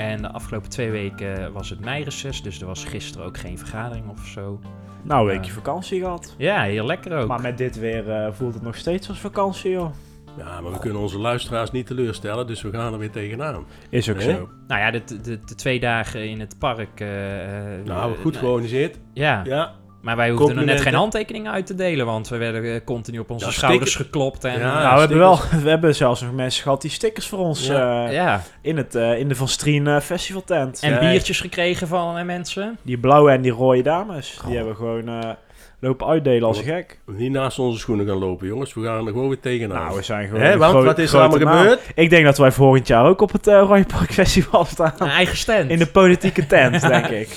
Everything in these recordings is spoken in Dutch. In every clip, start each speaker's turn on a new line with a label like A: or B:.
A: En de afgelopen twee weken was het meireces, dus er was gisteren ook geen vergadering of zo.
B: Nou, een weekje vakantie gehad.
A: Ja, heel lekker ook.
B: Maar met dit weer eh, voelt het nog steeds als vakantie, joh.
C: Ja, maar we kunnen onze luisteraars niet teleurstellen, dus we gaan er weer tegenaan.
B: Is ook
C: Nee?
B: zo.
A: Nou ja, de, de, de twee dagen in het park. eh, eh,
C: Nou,
A: eh,
C: goed georganiseerd.
A: Ja,
C: Ja,
A: maar wij hoefden nog net geen handtekeningen uit te delen, want we werden eh, continu op onze
C: Ja,
A: schouders
C: stickers.
A: geklopt. En,
C: Ja,
A: eh,
B: nou, we hebben, wel, we hebben zelfs nog mensen gehad die stickers voor ons
C: Ja.
B: eh,
A: ja.
B: in, het, eh, in de Van Strien eh, Festival tent.
A: En
C: Ja.
A: biertjes gekregen van eh, mensen.
B: Die blauwe en die rode dames, die hebben gewoon eh, lopen uitdelen als een gek.
C: niet naast onze schoenen gaan lopen, jongens. We gaan er gewoon weer tegenaan.
B: Nou, we zijn gewoon
C: Hè, want wat is er allemaal
B: naam.
C: gebeurd?
B: Ik denk dat wij volgend jaar ook op het uh, Roy Park Festival staan.
A: Een eigen stand.
B: In de politieke tent, denk ik.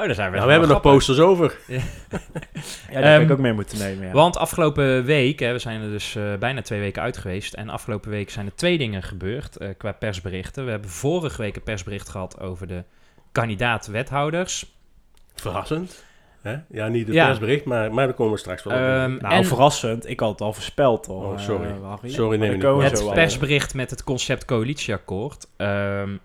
A: Oh, daar zijn we.
C: Nou, we hebben nog posters over.
B: Ja, die heb
A: Ehm,
B: ik ook mee moeten nemen, ja.
A: Want afgelopen week, hè, we zijn er dus eh, bijna twee weken uit geweest. En afgelopen week zijn er twee dingen gebeurd eh, qua persberichten. We hebben vorige week een persbericht gehad over de kandidaat-wethouders.
C: Verrassend. Hè? Ja, niet het
A: Ja.
C: persbericht, maar, maar daar komen we straks wel op.
A: Ehm,
B: Nou,
A: en
B: verrassend. Ik had het al voorspeld, hoor.
C: Oh, sorry.
B: eh.
C: Sorry, neem
B: daar we
A: het persbericht met het concept coalitieakkoord. Ehm,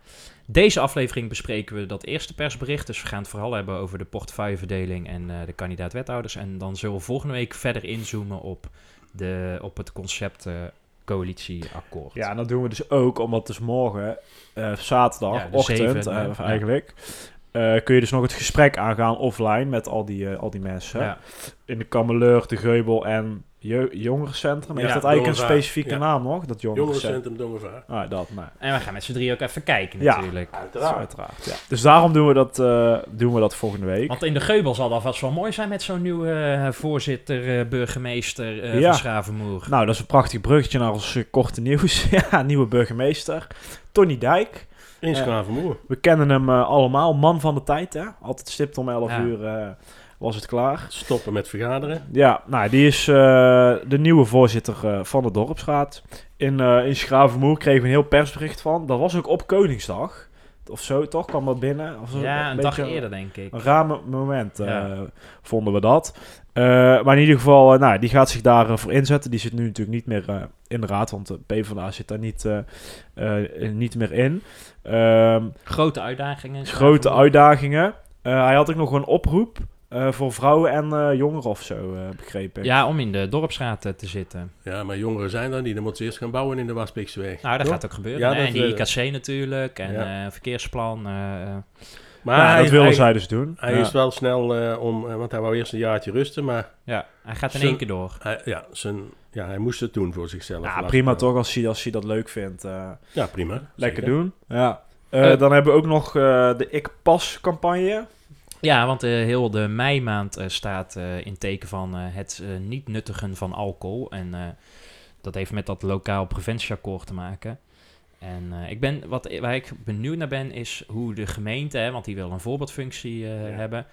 A: deze aflevering bespreken we dat eerste persbericht. Dus we gaan het vooral hebben over de portefeuilleverdeling en eh, de kandidaat-wethouders. En dan zullen we volgende week verder inzoomen op, de, op het concept eh, coalitieakkoord.
B: Ja, en dat doen we dus ook, omdat dus morgen, eh zaterdag,
A: Ja,
B: ochtend, eigenlijk, eh, kun je dus nog het gesprek aangaan offline met al die, eh, al die mensen.
A: Ja.
B: In de Kameleur, de Geubel en je Jongerencentrum.
C: Ja,
B: Heeft dat eigenlijk een specifieke
C: Ja.
B: naam nog, dat Jongerencentrum?
C: Jongerencentrum Dongevaar.
B: Ah, dat, nou.
A: En we gaan met z'n drie ook even kijken
B: Ja.
A: natuurlijk.
B: Uiteraard. uiteraard ja. Dus daarom doen we, dat, eh, doen we dat volgende week.
A: Want in de Geubel zal dat vast wel mooi zijn met zo'n nieuwe voorzitter, eh, burgemeester eh
B: Ja.
A: van Schravenmoer.
B: Nou, dat is een prachtig bruggetje naar ons korte nieuws. ja, nieuwe burgemeester. Tony Dijk.
C: Schravenmoer.
B: We kennen hem eh, allemaal. Man van de tijd, hè. Altijd stipt om 11
A: Ja.
B: uur eh, was het klaar.
C: Stoppen met vergaderen.
B: Ja, nou, die is eh, de nieuwe voorzitter eh, van de dorpsraad. In, eh in Schravenmoer kregen we een heel persbericht van. Dat was ook op Koningsdag. Of zo, toch? Kwam dat binnen? Of zo,
A: ja, een dag eerder denk ik.
B: Een raar mo- moment eh,
A: Ja.
B: vonden we dat. Eh, maar in ieder geval, eh, nou, die gaat zich daarvoor voor inzetten. Die zit nu natuurlijk niet meer eh, in de raad, want de PvdA zit daar niet, eh, eh, niet meer in. Ehm,
A: Grote uitdagingen. in
B: grote uitdagingen. Eh, hij had ook nog een oproep eh, voor vrouwen en eh, jongeren of zo, eh, begrepen.
A: Ja, om in de dorpsraad te zitten.
C: Ja, maar jongeren zijn daar niet. Dan moeten ze eerst gaan bouwen in de Waspikse
A: Nou, dat
C: Toch?
A: gaat ook gebeuren.
C: Ja,
A: en die IKC natuurlijk. En
C: ja.
A: eh, verkeersplan.
C: Maar
B: Nou,
C: hij,
B: dat willen
C: hij,
B: zij dus doen.
C: hij
B: Ja.
C: is wel snel eh, om, eh, want hij wou eerst een jaartje rusten, maar
A: ja, hij gaat in
C: Zijn-
A: één keer door.
C: hij, ja, zijn, ja, hij moest het doen voor zichzelf.
B: Ja, prima
C: maar.
B: toch, als hij, als hij dat leuk vindt. eh,
C: Ja, prima.
B: lekker
C: Zeker.
B: doen. Ja. Dan hebben we ook nog eh, de Ik Pas campagne.
A: Ja, want eh, heel de meimaand eh, staat eh, in teken van eh, het niet nuttigen van alcohol. En eh, dat heeft met dat lokaal preventieakkoord te maken. En eh, ik ben, wat, waar ik benieuwd naar ben, is hoe de gemeente, hè, want die wil een voorbeeldfunctie eh,
C: Ja.
A: hebben.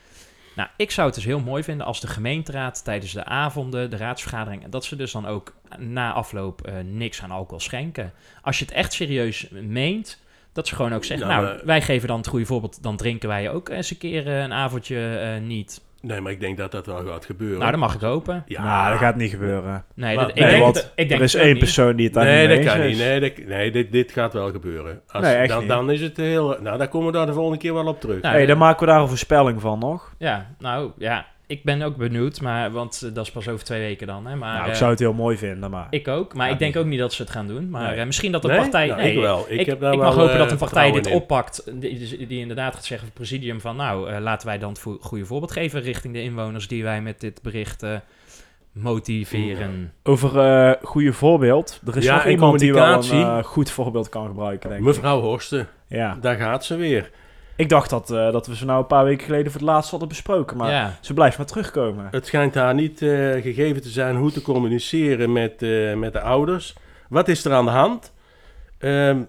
A: Nou, ik zou het dus heel mooi vinden als de gemeenteraad tijdens de avonden, de raadsvergadering, dat ze dus dan ook na afloop eh, niks aan alcohol schenken. Als je het echt serieus meent, dat ze gewoon ook zeggen,
C: Nou,
A: nou, wij geven dan het goede voorbeeld, dan drinken wij ook eens een keer een avondje niet.
C: Nee, maar ik denk dat dat wel gaat gebeuren.
A: Nou, dat mag ik hopen.
C: ja,
B: Nou, dat gaat niet gebeuren.
A: Nee,
C: Maar-
A: dat,
C: nee,
A: ik denk, ik denk
B: er is één
A: niet.
B: persoon die het daar
C: Nee,
B: niet
C: dat
B: mee
C: kan
B: eens
C: niet.
B: is.
C: Nee, dat, nee dit, dit gaat wel gebeuren. Als,
B: Nee, echt
C: dan,
B: niet.
C: dan is het heel... Nou, daar komen we daar de volgende keer wel op terug.
A: Nou,
B: hey, dan maken we daar een voorspelling van nog.
A: Ja, nou ja, ik ben ook benieuwd, maar, want eh, dat is pas over twee weken dan. Hè, maar,
B: nou, ik
A: eh,
B: zou het heel mooi vinden, maar...
A: ik ook, maar
B: Ja,
A: ik denk
B: nee.
A: ook niet dat ze het gaan doen. Maar
B: Nee.
A: eh, misschien dat de
C: Nee?
A: partij...
C: Nou,
A: nee,
C: ik wel. Ik
A: Ik,
C: heb daar
A: ik
C: wel,
A: mag hopen dat een partij dit
C: in.
A: oppakt, die, die inderdaad gaat zeggen, het presidium van nou, eh, laten wij dan het vo- goede voorbeeld geven richting de inwoners die wij met dit bericht eh, motiveren.
B: Over eh goede voorbeeld. Er is
C: Ja,
B: nog iemand die wel een goed voorbeeld kan gebruiken, denk ik.
C: Mevrouw Horsten,
B: Ja.
C: daar gaat ze weer.
B: Ik dacht dat, eh, dat we ze nou een paar weken geleden voor het laatst hadden besproken, maar
A: ja,
B: ze blijft maar terugkomen.
C: Het schijnt haar niet eh, gegeven te zijn hoe te communiceren met, eh, met de ouders. Wat is er aan de hand? Ehm,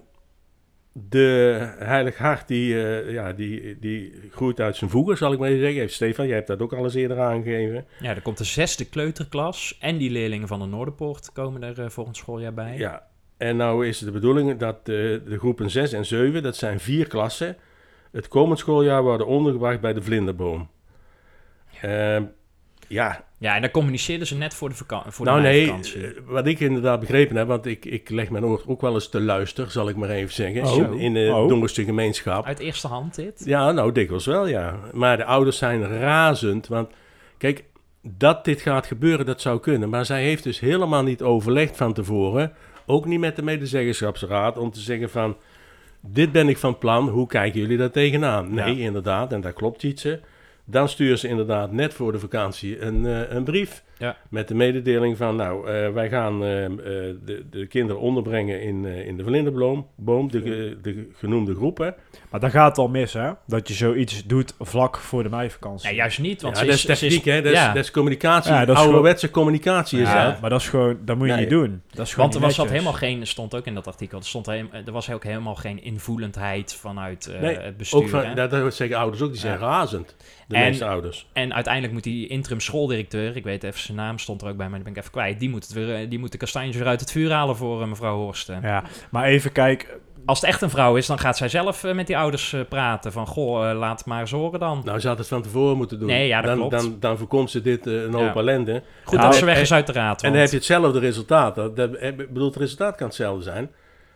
C: de Heilig Hart, die, eh, ja, die, die groeit uit zijn voegen, zal ik maar even zeggen. Heeft Stefan, jij hebt dat ook al eens eerder aangegeven.
A: Ja, er komt de zesde kleuterklas en die leerlingen van de Noorderpoort komen er volgend schooljaar bij.
C: Ja, en nou is het de bedoeling dat eh, de groepen 6 en 7, dat zijn vier klassen, het komend schooljaar worden ondergebracht bij de Vlinderboom. Ehm, ja,
A: Ja, en dan communiceerden ze net voor de, vaka- voor
C: nou
A: de
C: nee, eh, wat ik inderdaad begrepen heb, want ik, ik leg mijn oor ook wel eens te luisteren, zal ik maar even zeggen,
B: Oh.
C: in- in de
B: Oh.
C: Dongerse gemeenschap.
A: Uit eerste hand dit.
C: Ja, nou dikwijls wel, ja. Maar de ouders zijn razend, want kijk, dat dit gaat gebeuren, dat zou kunnen. Maar zij heeft dus helemaal niet overlegd van tevoren, ook niet met de medezeggenschapsraad, om te zeggen van, dit ben ik van plan, hoe kijken jullie daar tegenaan? Nee, inderdaad, en dat klopt Ietse. Dan sturen ze inderdaad net voor de vakantie een, eh, een brief
A: Ja.
C: met de mededeling van, nou, eh, wij gaan eh, eh, de, de kinderen onderbrengen in, eh, in de vlinderboom, boom, de, de genoemde groepen.
B: Maar dan gaat het al mis, hè? Dat je zoiets doet vlak voor de meivakantie.
A: Nee, juist niet. Want
C: ja,
A: ze
C: dat
A: is,
C: techniek, hè? Dat is,
A: ja.
C: dat is communicatie.
B: Ja, dat is
C: Ouderwetse communicatie is
B: Ja,
C: dat.
B: maar dat is gewoon, dat moet je
C: Nee.
B: niet doen. Dat is gewoon
A: Want er was dat helemaal geen, stond ook in dat artikel, er, stond heem- er was ook helemaal geen invoelendheid vanuit eh,
C: Nee,
A: het bestuur.
C: Ook van,
A: hè.
C: dat, dat zeggen ouders ook, die zijn
A: Ja.
C: razend. De
A: En-
C: meeste ouders.
A: En uiteindelijk moet die interim schooldirecteur, ik weet even zijn naam, stond er ook bij, maar die ben ik even kwijt, die moet, het weer, eh, die moet de kastanjes weer uit het vuur halen voor eh, mevrouw Horsten.
B: Ja, maar even kijk.
A: Als het echt een vrouw is, dan gaat zij zelf eh, met die ouders praten. Van, goh, laat het maar eens horen dan.
C: Nou, ze had het van tevoren moeten doen.
A: Nee, ja, dat
C: dan,
A: klopt.
C: Dan, dan voorkomt ze dit een hoop
A: Ja.
C: ellende.
A: Goed
B: Ja,
A: dat ze weg is uit de raad.
C: En dan heb je hetzelfde resultaat. Dat, dat, ik bedoel, het resultaat kan hetzelfde zijn.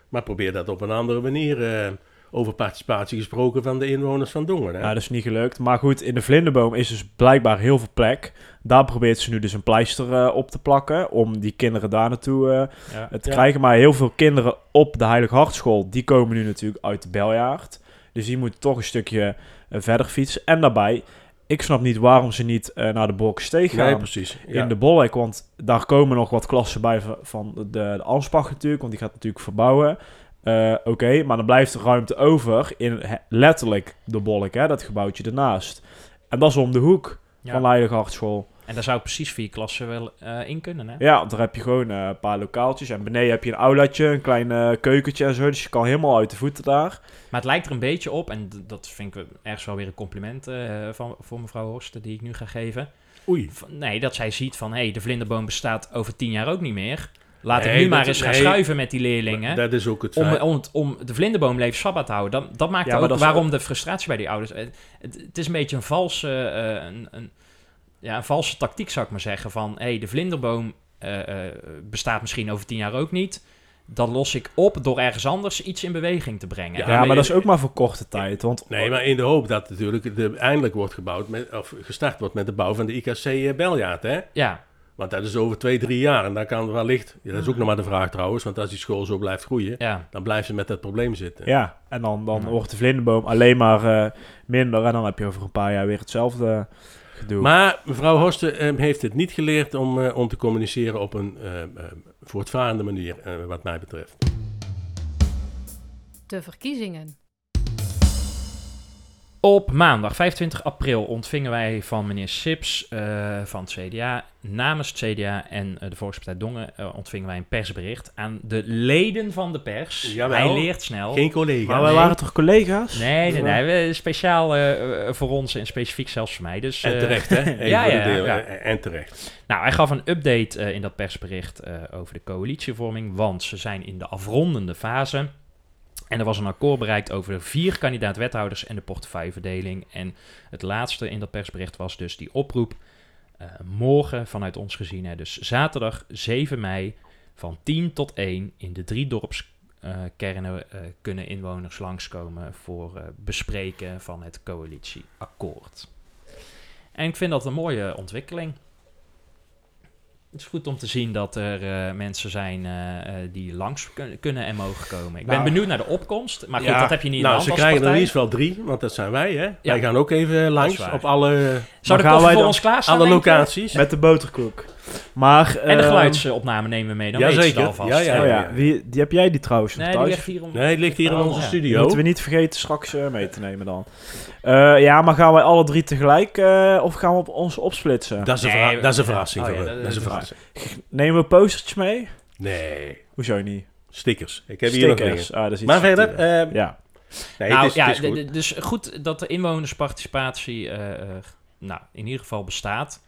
C: Maar probeer dat op een andere manier eh, over participatie gesproken van de inwoners van Dongen. Hè?
B: Ja, dat is niet gelukt. Maar goed, in de vlinderboom is dus blijkbaar heel veel plek. Daar probeert ze nu dus een pleister eh, op te plakken. Om die kinderen daar naartoe eh,
A: ja.
B: te
C: Ja.
B: krijgen. Maar heel veel kinderen op de Heilig Hartschool, die komen nu natuurlijk uit de Beljaard. Dus die moeten toch een stukje verder fietsen. En daarbij, ik snap niet waarom ze niet eh, naar de Bolkensteeg gaan.
C: nee, precies. Ja.
B: in de Bollek. Want daar komen nog wat klassen bij van- van de, de Anspach natuurlijk. Want die gaat natuurlijk verbouwen. Eh, Oké, maar dan blijft er ruimte over in letterlijk de Bollek, hè, dat gebouwtje ernaast. En dat is om de hoek
A: Ja.
B: van Leidige Hartschool.
A: En daar zou precies vier klassen wel eh, in kunnen, hè?
B: Ja, want daar heb je gewoon eh, een paar lokaaltjes. En beneden heb je een aulaatje, een klein keukentje en zo. Dus je kan helemaal uit de voeten daar.
A: Maar het lijkt er een beetje op, en dat vind ik ergens wel weer een compliment van, voor mevrouw Horsten, die ik nu ga geven.
C: Oei.
A: Van- nee, dat zij ziet van, hé, hey, de vlinderboom bestaat over tien jaar ook niet meer. Laat ik
C: Nee,
A: nu
C: dat-
A: maar eens gaan
C: nee.
A: schuiven met die leerlingen.
C: Dat is ook het
A: om, om, de vlinderboom levensvatbaar te houden. Dat, dat maakt
B: Ja,
A: ook
B: dat
A: waarom de frustratie bij die ouders... Het, het is een beetje een valse, eh, een, een, ja, een valse tactiek, zou ik maar zeggen. Van, hé, hey, de vlinderboom eh, eh, bestaat misschien over tien jaar ook niet. Dat los ik op door ergens anders iets in beweging te brengen.
B: Ja,
C: Ja,
B: maar,
C: maar
B: dat is ook maar voor korte tijd. Want
C: Nee, maar in de hoop dat natuurlijk de, eindelijk wordt gebouwd, met, of gestart wordt met de bouw van de IKC Beljaard. Hè?
A: ja,
C: Want dat is over twee, drie jaar. En dan kan wellicht, ja, dat is ook nog maar de vraag trouwens, want als die school zo blijft groeien,
A: ja.
C: dan blijft ze met dat probleem zitten.
B: ja, en dan, dan
A: Ja.
B: wordt de vlinderboom alleen maar eh, minder. En dan heb je over een paar jaar weer hetzelfde gedoe.
C: Maar mevrouw Horsten eh, heeft het niet geleerd om, eh, om te communiceren op een eh, voortvarende manier, eh, wat mij betreft.
D: De verkiezingen.
A: Op maandag 25 april ontvingen wij van meneer Sips eh, van het CDA, namens het CDA en eh, de Volkspartij Dongen, eh, ontvingen wij een persbericht aan de leden van de pers.
C: Jawel.
A: Hij leert snel.
C: Geen collega.
B: maar wij
A: nee.
B: waren toch collega's?
A: Nee, nee, nee. we- Speciaal voor ons en specifiek zelfs voor mij. Dus,
C: En
A: eh,
C: terecht, hè?
A: Ja, ja,
C: deel.
A: ja.
C: En terecht.
A: Nou, hij gaf een update eh, in dat persbericht eh, over de coalitievorming, want ze zijn in de afrondende fase. En er was een akkoord bereikt over de vier kandidaat-wethouders en de portefeuilleverdeling. En het laatste in dat persbericht was dus die oproep. eh, morgen vanuit ons gezien, hè, dus zaterdag 7 mei van 10 tot 1 in de drie dorpskernen eh, kunnen inwoners langskomen voor eh, bespreken van het coalitieakkoord. En ik vind dat een mooie ontwikkeling. Het is goed om te zien dat er eh, mensen zijn eh, eh, die langs kun- kunnen en mogen komen. Ik ben
B: Nou,
A: benieuwd naar de opkomst. Maar goed,
C: Ja,
A: dat heb je niet
C: Nou,
A: in de
C: ze
A: hand
C: krijgen er in ieder geval drie, want dat zijn wij, hè? Wij gaan ook even langs op alle,
A: Zou de koffie
B: wij
A: voor
B: dan
A: ons klaarstaan,
C: alle locaties.
B: Met de boterkoek. Maar,
A: En de
B: ehm,
A: geluidsopname nemen we mee, dan
C: Ja,
A: weten ze
C: zeker.
A: het alvast.
C: Ja, ja,
B: Oh ja, wie, die heb jij die trouwens
A: Nee, die
B: thuis?
A: ligt hier om...
C: Nee, het ligt hier in onze
A: ja.
B: Die
C: studio.
B: moeten we niet vergeten straks eh, mee te nemen dan. Eh, ja, maar gaan wij alle drie tegelijk eh, of gaan we op ons opsplitsen?
C: Dat is een,
A: Nee,
C: dat is een verrassing
A: Oh, ja, dat-
C: Dat is een verrassing.
B: Nemen we postertjes mee?
C: Nee,
B: Hoezo niet?
C: Stickers. Ik heb hier nog.
B: Ah, dat is iets
C: Maar verder,
B: subtieler.
C: eh,
B: ja.
C: nee,
A: nou
C: het is,
A: ja,
C: het is
A: d-
C: goed.
A: d- dus goed dat de inwonersparticipatie nou, in ieder geval bestaat.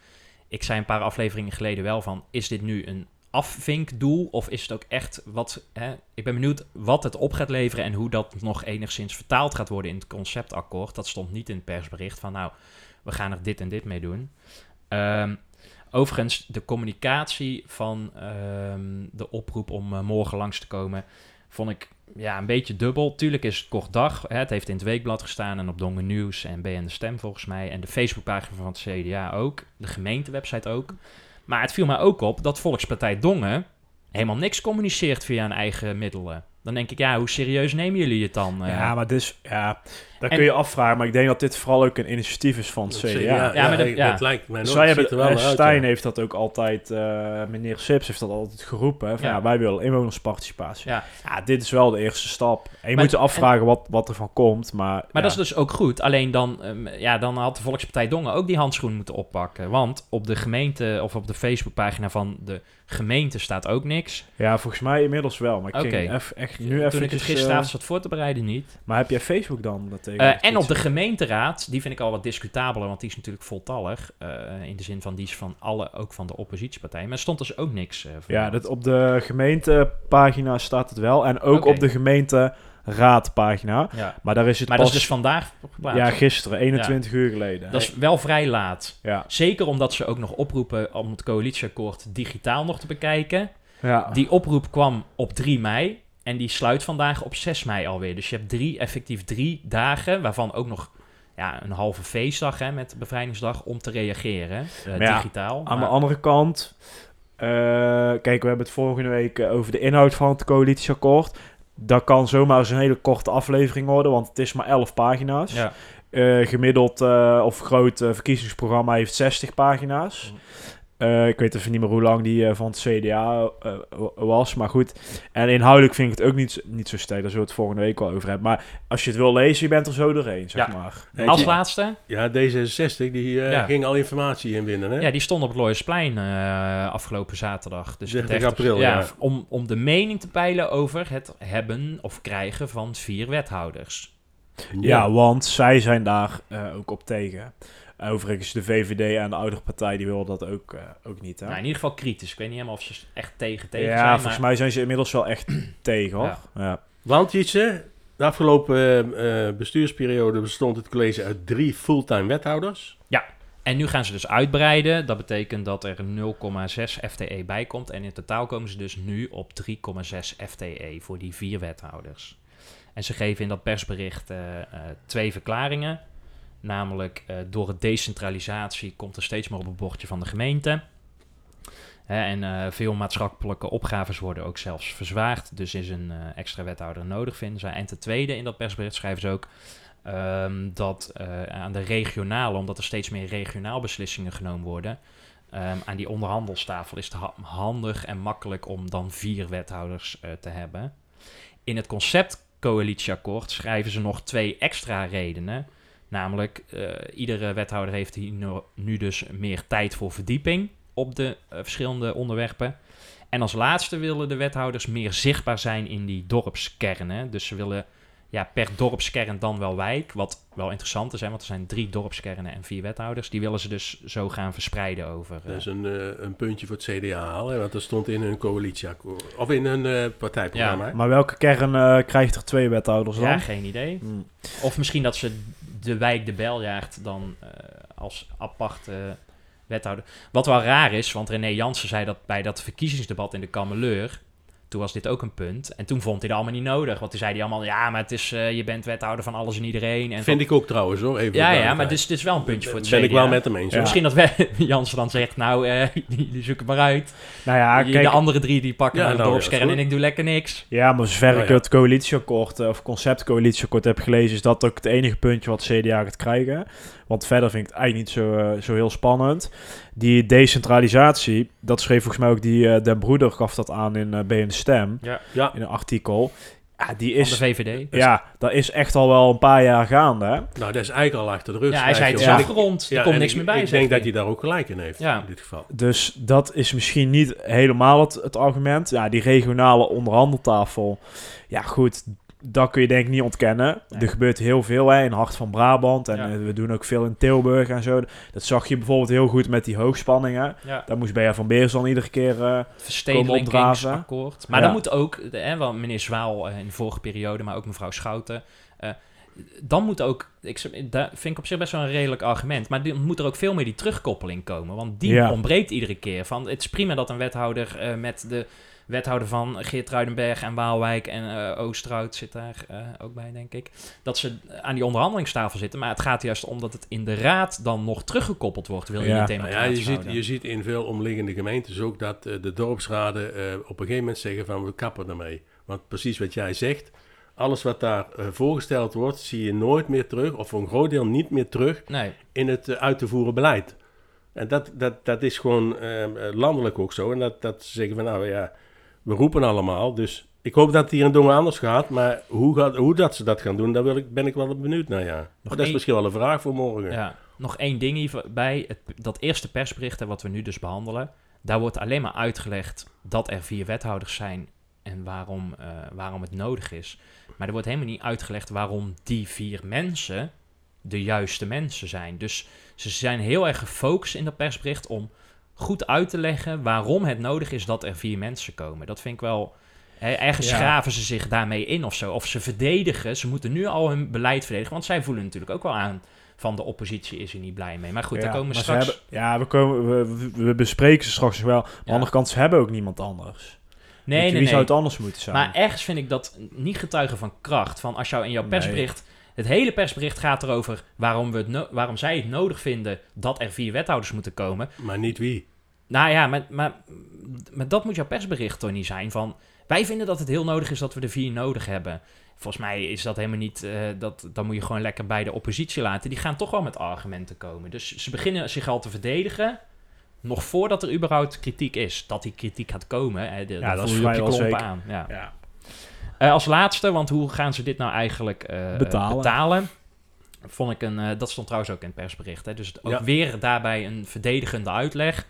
A: Ik zei een paar afleveringen geleden wel van, is dit nu een afvinkdoel of is het ook echt wat... Hè, ik ben benieuwd wat het op gaat leveren en hoe dat nog enigszins vertaald gaat worden in het conceptakkoord. Dat stond niet in het persbericht van, nou, we gaan er dit en dit mee doen. Ehm, overigens, de communicatie van ehm, de oproep om eh, morgen langs te komen, vond ik ja, een beetje dubbel. Tuurlijk is het kort dag. Hè. Het heeft in het weekblad gestaan en op Dongen Nieuws en BN De Stem volgens mij. En de Facebookpagina van het CDA ook. De gemeentewebsite ook. Maar het viel mij ook op dat Volkspartij Dongen helemaal niks communiceert via hun eigen middelen. Dan denk ik, ja, hoe serieus nemen jullie het dan? eh?
B: Ja, maar dus, ja,
A: En-
B: kun je afvragen. Maar ik denk dat dit vooral ook een initiatief is van het CDA.
C: Ja,
A: Ja, maar dat-
C: lijkt mij
B: Dus
C: nog. Het
B: hebben,
C: er wel uit,
B: Stijn heeft dat ook altijd, eh, meneer Sips heeft dat altijd geroepen. Van,
A: Ja.
B: ja. wij willen inwonersparticipatie.
A: Ja.
B: Ja. dit is wel de eerste stap. En je
A: Maar-
B: moet je afvragen wat, wat er van komt. Maar,
A: Maar
B: ja.
A: dat is dus ook goed. Alleen dan, ehm, ja, dan had de Volkspartij Dongen ook die handschoen moeten oppakken. Want op de gemeente of op de Facebookpagina van de gemeente staat ook niks.
B: Ja, volgens mij inmiddels wel. Maar ik ging eff- echt nu
A: Toen
B: even...
A: ik het gisteravond zat voor te bereiden, niet.
B: maar heb jij Facebook dan? Dat tegen
A: Eh, en op de gemeenteraad, die vind ik al wat discutabeler, want die is natuurlijk voltallig. eh, in de zin van, die is van alle, ook van de oppositiepartijen. Maar er stond dus ook niks eh voor.
B: Ja, dat, op de gemeentepagina staat het wel. En ook op de gemeenteraadpagina.
A: ja.
B: Maar daar is het
A: Maar dat is dus vandaag geplaatst.
B: ja, gisteren, 21 uur geleden.
A: Dat is wel vrij laat.
B: Ja.
A: Zeker omdat ze ook nog oproepen om het coalitieakkoord digitaal nog te bekijken.
B: Ja.
A: Die oproep kwam op 3 mei en die sluit vandaag op 6 mei alweer. Dus je hebt drie, effectief drie dagen, waarvan ook nog ja, een halve feestdag hè, met bevrijdingsdag om te reageren, eh,
B: Maar ja,
A: digitaal.
B: Aan
A: Maar-
B: de andere kant, eh, kijk, we hebben het volgende week eh, over de inhoud van het coalitieakkoord. Dat kan zomaar eens een hele korte aflevering worden, want het is maar 11 pagina's.
A: ja.
B: Gemiddeld of groot verkiezingsprogramma heeft 60 pagina's. Eh, ik weet even niet meer hoe lang die eh, van het CDA eh, was, maar goed. En inhoudelijk vind ik het ook niet, niet zo sterk, daar zullen we het volgende week wel over hebben. Maar als je het wil lezen, je bent er zo doorheen, zeg
A: Ja.
B: maar.
A: Als
C: je-
A: laatste,
C: Ja, D66 die eh,
A: Ja.
C: ging al informatie inwinnen, hè?
A: ja, die stond op het Looiersplein eh, afgelopen zaterdag. Dus
C: 30
A: 30
C: april, ja.
A: Om, om de mening te peilen over het hebben of krijgen van vier wethouders.
B: Ja, want zij zijn daar eh, ook op tegen. Overigens, de VVD en de oudere partij, die willen dat ook, eh, ook niet, hè?
A: Nou, in ieder geval kritisch. Ik weet niet helemaal of ze echt tegen tegen
B: ja,
A: zijn.
B: volgens
A: maar-
B: mij zijn ze inmiddels wel echt tegen, hoor.
A: Ja.
B: Ja.
C: Want Jitse, de afgelopen eh, eh, bestuursperiode bestond het college uit drie fulltime wethouders.
A: En nu gaan ze dus uitbreiden. Dat betekent dat er 0,6 FTE bij komt. En in totaal komen ze dus nu op 3,6 FTE voor die vier wethouders. En ze geven in dat persbericht eh, eh, twee verklaringen. Namelijk, eh, door het decentralisatie komt er steeds meer op het bordje van de gemeente. Hè, en eh, veel maatschappelijke opgaves worden ook zelfs verzwaard. Dus is een eh, extra wethouder nodig, vinden zij. En ten tweede, in dat persbericht schrijven ze ook ehm, dat aan de regionale, omdat er steeds meer regionaal beslissingen genomen worden, ehm, aan die onderhandelstafel is het ha- handig en makkelijk om dan vier wethouders te hebben. In het conceptcoalitieakkoord schrijven ze nog twee extra redenen. Namelijk, eh, iedere wethouder heeft hier nu, nu dus meer tijd voor verdieping op de eh, verschillende onderwerpen. En als laatste willen de wethouders meer zichtbaar zijn in die dorpskernen. Dus ze willen ja, per dorpskern dan wel wijk. Wat wel interessant is, hè, want er zijn drie dorpskernen en vier wethouders. Die willen ze dus zo gaan verspreiden over.
C: Dat is een, eh, een puntje voor het CDA halen, want dat stond in hun coalitieakkoord. Of in hun eh, partijprogramma.
B: Maar welke kern eh, krijgt er twee wethouders dan?
A: ja, geen idee.
B: Hmm.
A: Of misschien dat ze de wijk de Beljaard dan eh, als aparte wethouder. Wat wel raar is, want René Jansen zei dat bij dat verkiezingsdebat in de Kameleur. Toen was dit ook een punt. En toen vond hij dat allemaal niet nodig. Want toen zei hij allemaal, ja, maar het is, eh, je bent wethouder van alles en iedereen. En
C: Vind ik ook trouwens hoor. Even
A: ja, ja, maar dit is, dit is wel een puntje voor het
C: ben ik
A: CDA.
C: wel met hem eens.
B: Ja.
A: Misschien dat we, Jansen dan zegt, nou, eh die zoek het maar uit.
B: Nou ja,
A: Die-
B: kijk,
A: de andere drie die pakken
C: Ja,
A: de
C: nou,
A: dorpskern
C: is
A: en ik doe lekker niks.
B: ja, maar zover
C: Oh,
B: ik
C: ja.
B: het coalitieakkoord eh, of conceptcoalitieakkoord heb gelezen, is dat ook het enige puntje wat CDA gaat krijgen. Want verder vind ik het eigenlijk niet zo, eh, zo heel spannend. Die decentralisatie, dat schreef volgens mij ook die eh Den Broeder gaf dat aan in eh BN De Stem.
A: Ja.
C: Ja,
B: in een artikel. Ja, die
A: van de
B: is...
A: VVD.
B: Ja, dat is echt al wel een paar jaar gaande, hè?
C: Nou, dat is eigenlijk al achter de rug.
A: Ja, hij zei het is
B: Ja.
A: afgerond, er komt
C: en
A: niks
C: ik-
A: meer bij.
C: Ik denk dat
A: hij.
C: hij daar ook gelijk in heeft,
A: Ja.
C: in dit geval.
B: Dus dat is misschien niet helemaal het, het argument. Ja, die regionale onderhandeltafel. Ja, goed. Dat kun je denk ik niet ontkennen.
A: Nee.
B: Er gebeurt heel veel hè, in Hart van Brabant. En
A: Ja.
B: eh, we doen ook veel in Tilburg en zo. Dat zag je bijvoorbeeld heel goed met die hoogspanningen.
A: Ja.
B: Daar moest Bea van Beers dan iedere keer... eh, Komen
A: verstedelijkingsakkoord. Maar
B: Ja.
A: dan moet ook, de- hè, wel meneer Zwaal eh, in de vorige periode, maar ook mevrouw Schouten. eh, dan moet ook, ik, dat vind ik op zich best wel een redelijk argument, maar dan moet er ook veel meer die terugkoppeling komen. Want die
B: Ja.
A: ontbreekt iedere keer. Van, het is prima dat een wethouder eh, met de wethouder van Geertruidenberg en Waalwijk en eh Oosterhout zit daar eh, ook bij, denk ik. Dat ze aan die onderhandelingstafel zitten. Maar het gaat juist om dat het in de raad dan nog teruggekoppeld wordt. Wil je
B: Ja.
A: niet
C: ja, je, ziet,
A: houden.
C: je ziet in veel omliggende gemeentes ook dat eh, de dorpsraden eh, op een gegeven moment zeggen van we kappen ermee. Want precies wat jij zegt, alles wat daar voorgesteld wordt, zie je nooit meer terug, of voor een groot deel niet meer terug,
A: Nee,
C: in het uit te voeren beleid. En dat, dat, dat is gewoon eh, eh, landelijk ook zo. En dat, dat ze zeggen van nou ja, we roepen allemaal. Dus ik hoop dat het hier in Dongen anders gaat. Maar hoe, gaat, hoe dat ze dat gaan doen, daar wil ik, ben ik wel benieuwd naar. Ja. Maar dat is misschien wel een vraag voor morgen.
A: Ja, nog één ding hierbij. Het, dat eerste persbericht wat we nu dus behandelen, daar wordt alleen maar uitgelegd dat er vier wethouders zijn en waarom, eh, waarom het nodig is. Maar er wordt helemaal niet uitgelegd waarom die vier mensen de juiste mensen zijn. Dus ze zijn heel erg gefocust in dat persbericht om goed uit te leggen waarom het nodig is dat er vier mensen komen. Dat vind ik wel... hè, ergens
B: Ja.
A: graven ze zich daarmee in of zo. Of ze verdedigen. Ze moeten nu al hun beleid verdedigen. Want zij voelen natuurlijk ook wel aan van de oppositie is er niet blij mee. Maar goed,
B: ja,
A: daar komen we straks...
B: hebben- ja, we, komen, we, bespreken ze straks wel. Maar aan de andere kant, ze hebben ook niemand anders.
A: Nee, nee,
B: Wie
A: nee.
B: zou het anders moeten zijn?
A: Maar ergens vind ik dat niet getuigen van kracht. Van als jou in jouw
B: Nee.
A: persbericht... Het hele persbericht gaat erover waarom, we het no- waarom zij het nodig vinden dat er vier wethouders moeten komen.
C: Maar niet wie.
A: Nou ja, maar, maar, maar dat moet jouw persbericht toch niet zijn. Van, wij vinden dat het heel nodig is dat we de vier nodig hebben. Volgens mij is dat helemaal niet... eh, dat, dan moet je gewoon lekker bij de oppositie laten. Die gaan toch wel met argumenten komen. Dus ze beginnen zich al te verdedigen... nog voordat er überhaupt kritiek is. Dat die kritiek gaat komen, hè, de,
B: Ja,
A: dat voel je op je klompen aan. Ja.
B: ja.
A: Eh, als laatste, want hoe gaan ze dit nou eigenlijk eh,
B: Betalen.
A: betalen? Vond ik een, dat stond trouwens ook in het persbericht. Hè? Dus het- ook
C: Ja.
A: weer daarbij een verdedigende uitleg.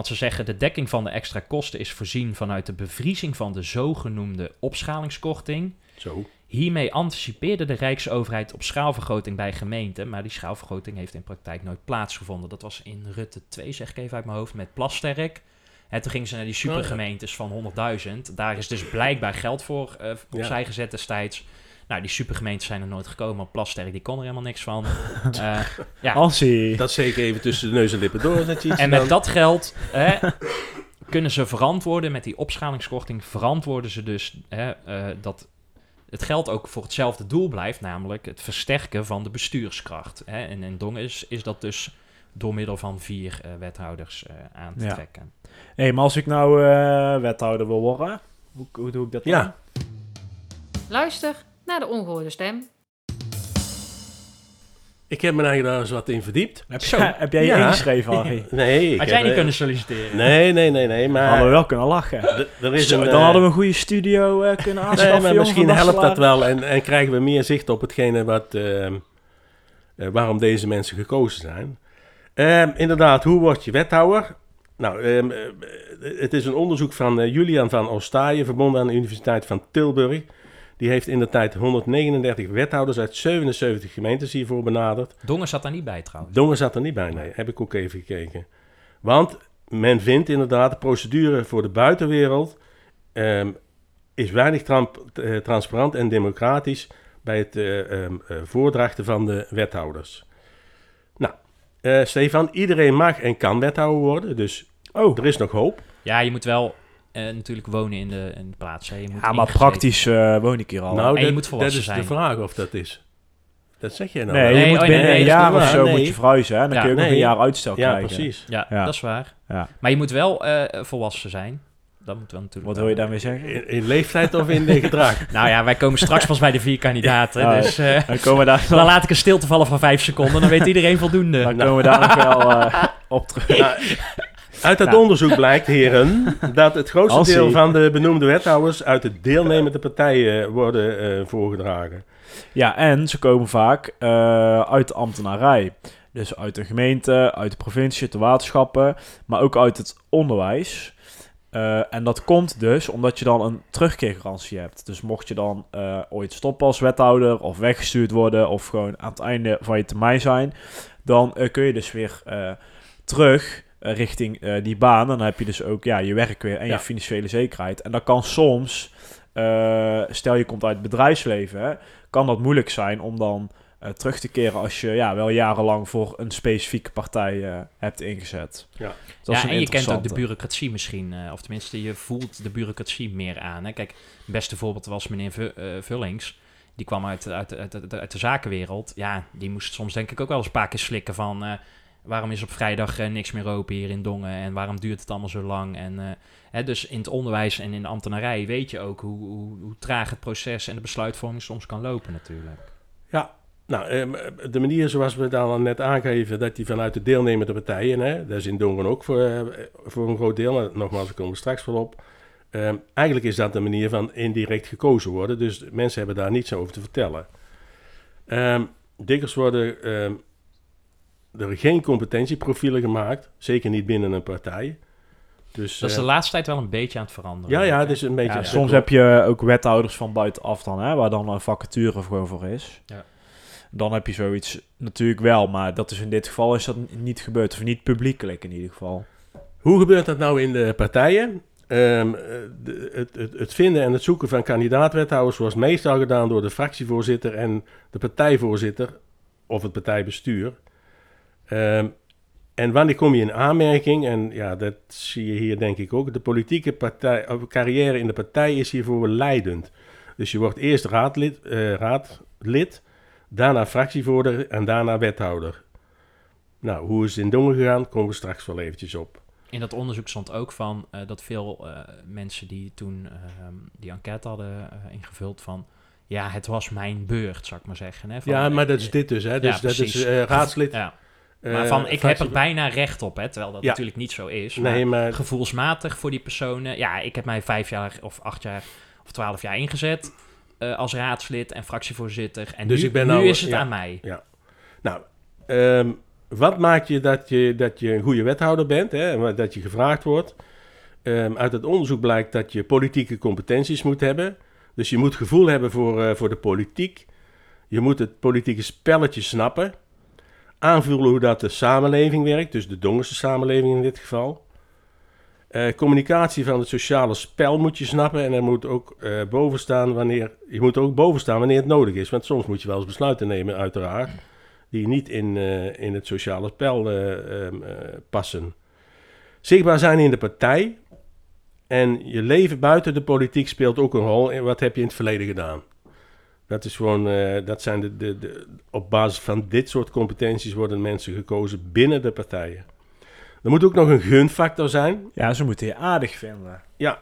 A: Want ze zeggen de dekking van de extra kosten is voorzien vanuit de bevriezing van de zogenoemde opschalingskorting.
C: Zo.
A: Hiermee anticipeerde de Rijksoverheid op schaalvergroting bij gemeenten, maar die schaalvergroting heeft in praktijk nooit plaatsgevonden. Dat was in Rutte 2, zeg ik even uit mijn hoofd, met Plasterk. En toen gingen ze naar die supergemeentes van 100.000. Daar is dus blijkbaar geld voor eh opzij gezet destijds. Nou, die supergemeentes zijn er nooit gekomen, Plasterk die kon er helemaal niks van. Eh, ja.
B: Hansie.
C: Dat zeker even tussen de neus en lippen door. Dat je iets
A: En
C: dan-
A: met dat geld hè, kunnen ze verantwoorden, met die opschalingskorting verantwoorden ze dus hè, eh, dat het geld ook voor hetzelfde doel blijft, namelijk het versterken van de bestuurskracht. Hè. En in Dongen is, is dat dus door middel van vier eh, wethouders eh, aan te
B: Ja.
A: trekken.
B: Hé, maar als ik nou eh, wethouder wil worden, hoe, hoe doe ik dat dan?
C: Ja.
D: Luister naar de ongehoorde stem.
C: Ik heb me daar eens wat in verdiept.
B: Heb,
A: Zo.
B: jij- heb jij je
C: Ja.
B: ingeschreven, Harry?
C: Nee, ik
A: Had
C: heb,
A: jij niet
C: eh,
A: kunnen solliciteren?
C: Nee, nee, nee, nee. Maar
B: Hadden we wel kunnen lachen.
C: d- er is
B: Zo,
C: een,
B: dan
C: eh,
B: hadden we een goede studio eh, kunnen aanschaffen.
C: Nee, maar misschien helpt dat wel en, en krijgen we meer zicht op hetgene wat, ehm, eh, waarom deze mensen gekozen zijn. Ehm, inderdaad, hoe word je wethouder? Nou, ehm, eh, het is een onderzoek van Julian van Ostaaien, verbonden aan de Universiteit van Tilburg. Die heeft in de tijd 139 wethouders uit 77 gemeentes hiervoor benaderd.
A: Dongen zat daar niet bij trouwens.
C: Dongen zat er niet bij, nee. Heb ik ook even gekeken. Want men vindt inderdaad, de procedure voor de buitenwereld ehm, is weinig eh, transparant en democratisch bij het eh, voordrachten van de wethouders. Nou, Stefan, iedereen mag en kan wethouder worden, dus
B: Oh,
C: er is nog hoop.
A: Ja, je moet wel eh, natuurlijk wonen in de, in de plaats. Hè. Je moet
B: ja, maar praktisch eh, woon ik hier al.
C: nou,
A: en je
C: dat,
A: moet volwassen
C: dat is
A: zijn.
C: de vraag of dat is. Dat zeg jij nou.
B: nee, je
A: Nee,
B: moet
A: oh, nee,
B: binnen
A: nee,
B: een jaar of zo
C: nee.
B: moet je verhuizen. Hè? Dan
A: Ja,
B: kun je ook nog een jaar uitstel
C: Ja,
B: krijgen.
C: precies.
A: Ja,
B: Ja.
A: dat is waar.
B: Ja.
A: Maar je moet wel eh, volwassen zijn. Dat moet wel natuurlijk.
B: Wat wil je daarmee zeggen?
C: In, in leeftijd of in gedrag?
A: Nou ja, wij komen straks pas bij de vier kandidaten.
B: Ja.
A: Dus eh,
B: Dan komen we daar,
A: dan laat ik een stilte vallen van vijf seconden. Dan weet iedereen voldoende.
B: dan komen we daar nog wel eh, op terug.
C: Uit dat
B: Nou.
C: onderzoek blijkt, heren, dat het grootste
B: Als
C: deel van de benoemde wethouders uit de deelnemende partijen worden eh, voorgedragen.
B: Ja, en ze komen vaak eh, uit de ambtenarij. Dus uit de gemeente, uit de provincie, de waterschappen, maar ook uit het onderwijs. Eh, en dat komt dus omdat je dan een terugkeergarantie hebt. Dus mocht je dan ooit stoppen als wethouder of weggestuurd worden of gewoon aan het einde van je termijn zijn, dan kun je dus weer terug eh, richting eh, die baan. Dan heb je dus ook ja, je werk weer en
C: Ja.
B: je financiële zekerheid. En dat kan soms, eh, stel je komt uit het bedrijfsleven, hè, kan dat moeilijk zijn om dan eh, terug te keren als je ja, wel jarenlang voor een specifieke partij eh, hebt ingezet.
C: Ja.
B: Dat is
A: ja, en je kent ook de bureaucratie misschien, eh, of tenminste, je voelt de bureaucratie meer aan. Hè? Kijk, het beste voorbeeld was meneer Vu- eh, Vullings. Die kwam uit, uit, uit, uit, uit de zakenwereld. Ja, die moest soms denk ik ook wel eens een paar keer slikken van... eh, waarom is op vrijdag eh, niks meer open hier in Dongen? En waarom duurt het allemaal zo lang? En, eh, hè, dus in het onderwijs en in de ambtenarij weet je ook hoe, hoe, hoe traag het proces en de besluitvorming soms kan lopen natuurlijk.
C: Nou, ehm, de manier zoals we dan al net aangeven, dat die vanuit de deelnemende partijen, hè, dat is in Dongen ook voor, eh, voor een groot deel, nogmaals, daar komen we straks wel op. Ehm, eigenlijk is dat de manier van indirect gekozen worden, dus mensen hebben daar niets over te vertellen. Dikwijls worden er geen competentieprofielen gemaakt, zeker niet binnen een partij. Dus,
A: Dat is de
C: eh,
A: laatste tijd wel een beetje aan het veranderen.
C: ja, ja, het is een beetje...
B: Ja, soms heb je ook wethouders van buitenaf dan, hè, waar dan een vacature gewoon voor is.
A: Ja.
B: Dan heb je zoiets natuurlijk wel, maar dat is in dit geval is dat niet gebeurd. Of niet publiekelijk in ieder geval.
C: Hoe gebeurt dat nou in de partijen? Ehm, eh, de- het, het, het vinden en het zoeken van kandidaatwethouders wordt meestal gedaan door de fractievoorzitter en de partijvoorzitter of het partijbestuur. Ehm, en wanneer kom je in aanmerking? En ja, dat zie je hier denk ik ook. De politieke partij, of carrière in de partij is hiervoor leidend. Dus je wordt eerst raadlid, eh, raadlid daarna fractievoorzitter en daarna wethouder. Nou, hoe is het in Dongen gegaan? Komen we straks wel eventjes op.
A: In dat onderzoek stond ook van eh, dat veel eh, mensen die toen ehm, die enquête hadden ingevuld van... Ja, het was mijn beurt, zou ik maar zeggen. Hè? Van,
C: ja, maar dat is dit dus, hè?
A: ja,
C: Dus dat
A: precies.
C: is raadslid.
A: Ja, maar van ik heb er bijna recht op, hè, terwijl dat
C: Ja.
A: natuurlijk niet zo is. Maar
C: Nee, maar
A: gevoelsmatig voor die personen... Ja, ik heb mij vijf jaar of acht jaar of twaalf jaar ingezet eh, als raadslid en fractievoorzitter. En
C: Dus
A: nu,
C: ik ben
A: nu
C: nou-
A: is het
C: ja.
A: aan mij.
C: nou, ehm, wat maakt je dat, je dat je een goede wethouder bent, hè? en Dat je gevraagd wordt. Ehm, uit het onderzoek blijkt dat je politieke competenties moet hebben. Dus je moet gevoel hebben voor, eh, voor de politiek. Je moet het politieke spelletje snappen. Aanvoelen hoe dat de samenleving werkt, dus de Dongense samenleving in dit geval. Eh, communicatie van het sociale spel moet je snappen en er moet ook eh boven staan wanneer je moet ook boven staan wanneer het nodig is, want soms moet je wel eens besluiten nemen, uiteraard, die niet in, eh, in het sociale spel eh, ehm, eh, passen. Zichtbaar zijn in de partij en je leven buiten de politiek speelt ook een rol. Wat heb je in het verleden gedaan? Dat is gewoon, eh, dat zijn de, de, de, op basis van dit soort competenties worden mensen gekozen binnen de partijen. Er moet ook nog een gunfactor zijn.
B: Ja, ze moeten je aardig vinden.
C: Ja.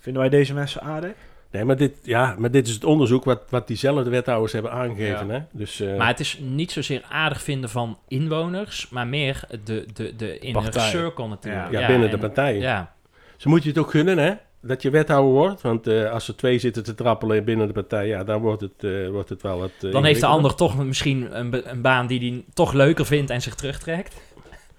B: Vinden wij deze mensen aardig?
C: Nee, maar dit, ja, maar dit is het onderzoek wat, wat diezelfde wethouders hebben aangegeven. Hè? Dus, eh,
A: Maar het is niet zozeer aardig vinden van inwoners, maar meer de, de, de inner
B: Partij.
A: circle natuurlijk.
C: ja, binnen de partijen.
A: Ja,
C: Ze moet je het ook gunnen, hè? Dat je wethouder wordt. Want eh, als er twee zitten te trappelen binnen de partij, ja, dan wordt het, eh, wordt het wel wat. eh,
A: dan heeft de ander toch misschien een, een baan die hij toch leuker vindt en zich terugtrekt.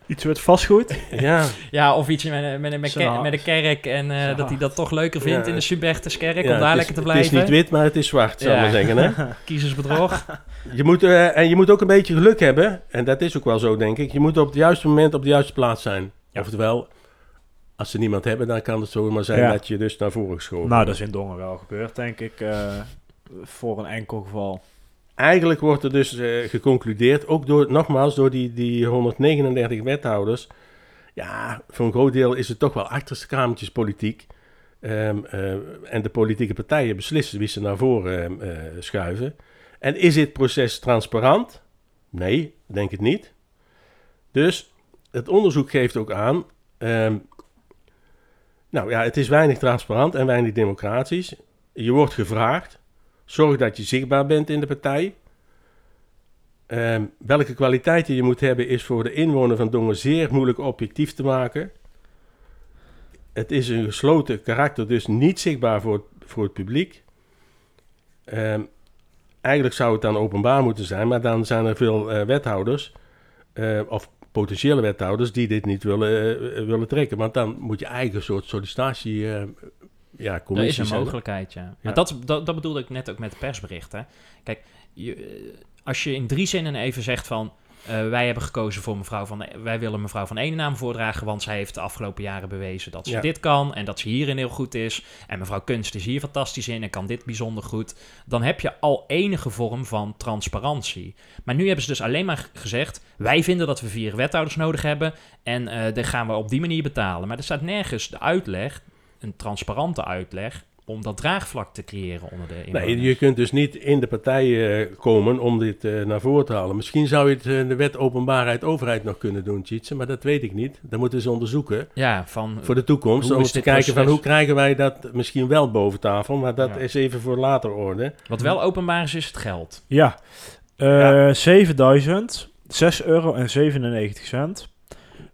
B: Iets met vastgoed?
C: Ja,
A: Ja, of iets met, een- met, een- met, kerk en eh, dat hij dat toch leuker vindt
C: Ja.
A: in de Subertuskerk
C: ja,
A: om daar
C: het
A: lekker
C: is,
A: te
C: Het is
A: blijven.
C: niet wit, maar het is zwart, zou ik
A: Ja.
C: maar zeggen. Hè?
A: Kiezersbedrog.
C: Je moet, en je moet ook een beetje geluk hebben. En dat is ook wel zo, denk ik. Je moet op het juiste moment op de juiste plaats zijn.
A: Ja.
C: Oftewel, als ze niemand hebben, dan kan het zomaar zijn
B: Ja.
C: dat je dus naar voren geschoven
B: nou,
C: wordt.
B: dat is in Dongen wel gebeurd, denk ik. eh, voor een enkel geval.
C: Eigenlijk wordt er dus eh, geconcludeerd, ook door, nogmaals door die, die 139 wethouders. Ja, voor een groot deel is het toch wel achterste kamertjes politiek. Ehm, eh, en de politieke partijen beslissen wie ze naar voren ehm, eh, schuiven. En is dit proces transparant? Nee, denk het niet. Dus het onderzoek geeft ook aan. ehm, nou ja, het is weinig transparant en weinig democratisch. Je wordt gevraagd. Zorg dat je zichtbaar bent in de partij. Ehm, welke kwaliteiten je moet hebben is voor de inwoner van Dongen zeer moeilijk objectief te maken. het is een gesloten karakter, dus niet zichtbaar voor, voor het publiek. Ehm, eigenlijk zou het dan openbaar moeten zijn, maar dan zijn er veel eh, wethouders, eh, of potentiële wethouders, die dit niet willen, eh, willen trekken. Want dan moet je eigen soort sollicitatie, eh ja,
A: Dat is
C: commissie
A: een
C: zetten.
A: mogelijkheid, ja.
C: Ja.
A: Maar dat, dat, dat bedoelde ik net ook met het persbericht. Hè. Kijk, je, eh, als je in drie zinnen even zegt van... eh, wij hebben gekozen voor mevrouw van... Wij willen mevrouw van Enenaam voordragen... want zij heeft de afgelopen jaren bewezen dat ze
C: Ja.
A: dit kan... en dat ze hierin heel goed is. En mevrouw Kunst is hier fantastisch in... en kan dit bijzonder goed. Dan heb je al enige vorm van transparantie. Maar nu hebben ze dus alleen maar gezegd... wij vinden dat we vier wethouders nodig hebben... en die gaan we op die manier betalen. Maar er staat nergens de uitleg een transparante uitleg om dat draagvlak te creëren onder de inwoners.
C: Nee, je kunt dus niet in de partij eh, komen om dit eh, naar voren te halen. Misschien zou je het eh, de wet openbaarheid overheid nog kunnen doen, Tjitse, maar dat weet ik niet. Dat moeten ze onderzoeken
A: Ja, van
C: voor de toekomst. Om te kijken van hoe krijgen wij dat misschien wel boven tafel, maar dat
A: Ja.
C: is even voor later orde.
A: wat wel openbaar is, is het geld.
B: Ja, Eh
C: Ja.
B: 7000, 6 euro en 97 cent.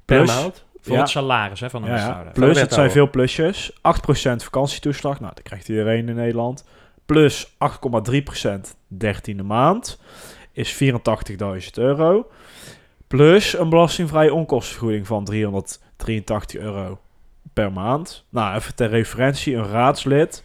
C: Per maand.
A: Voor
B: Ja.
A: het salaris hè, van een wethouder.
B: Plus, het zijn veel plusjes. 8% vakantietoeslag, nou, dat krijgt iedereen in Nederland. Plus 8,3% dertiende maand is 84.000 euro. Plus een belastingvrije onkostenvergoeding van 383 euro per maand. Nou, even ter referentie, een raadslid,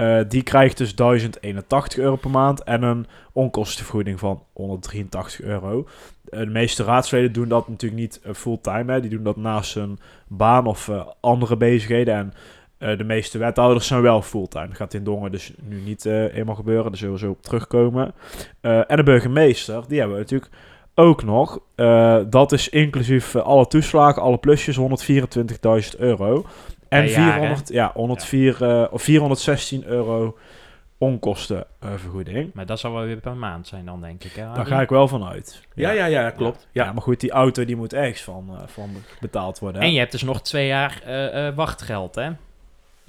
B: eh, die krijgt dus 1081 euro per maand en een onkostenvergoeding van 183 euro. Eh, de meeste raadsleden doen dat natuurlijk niet eh, fulltime, hè. die doen dat naast hun baan of andere bezigheden. En de meeste wethouders zijn wel fulltime. Dat gaat in Dongen dus nu niet eenmaal gebeuren, daar zullen we zo op terugkomen. En de burgemeester, die hebben we natuurlijk ook nog. Dat is inclusief alle toeslagen, alle plusjes, 124.000 euro. En
A: Per jaar, hè?
B: 400, ja, 104, eh, of 416 euro onkostenvergoeding.
A: Maar dat zal wel weer per maand zijn dan, denk ik. Hè,
B: Daar ga ik wel van uit.
C: Ja, ja, ja, klopt.
B: Ja.
C: Ja.
B: maar goed, die auto die moet ergens van, eh, van betaald worden. hè?
A: En je hebt dus nog twee jaar eh, eh, wachtgeld, hè?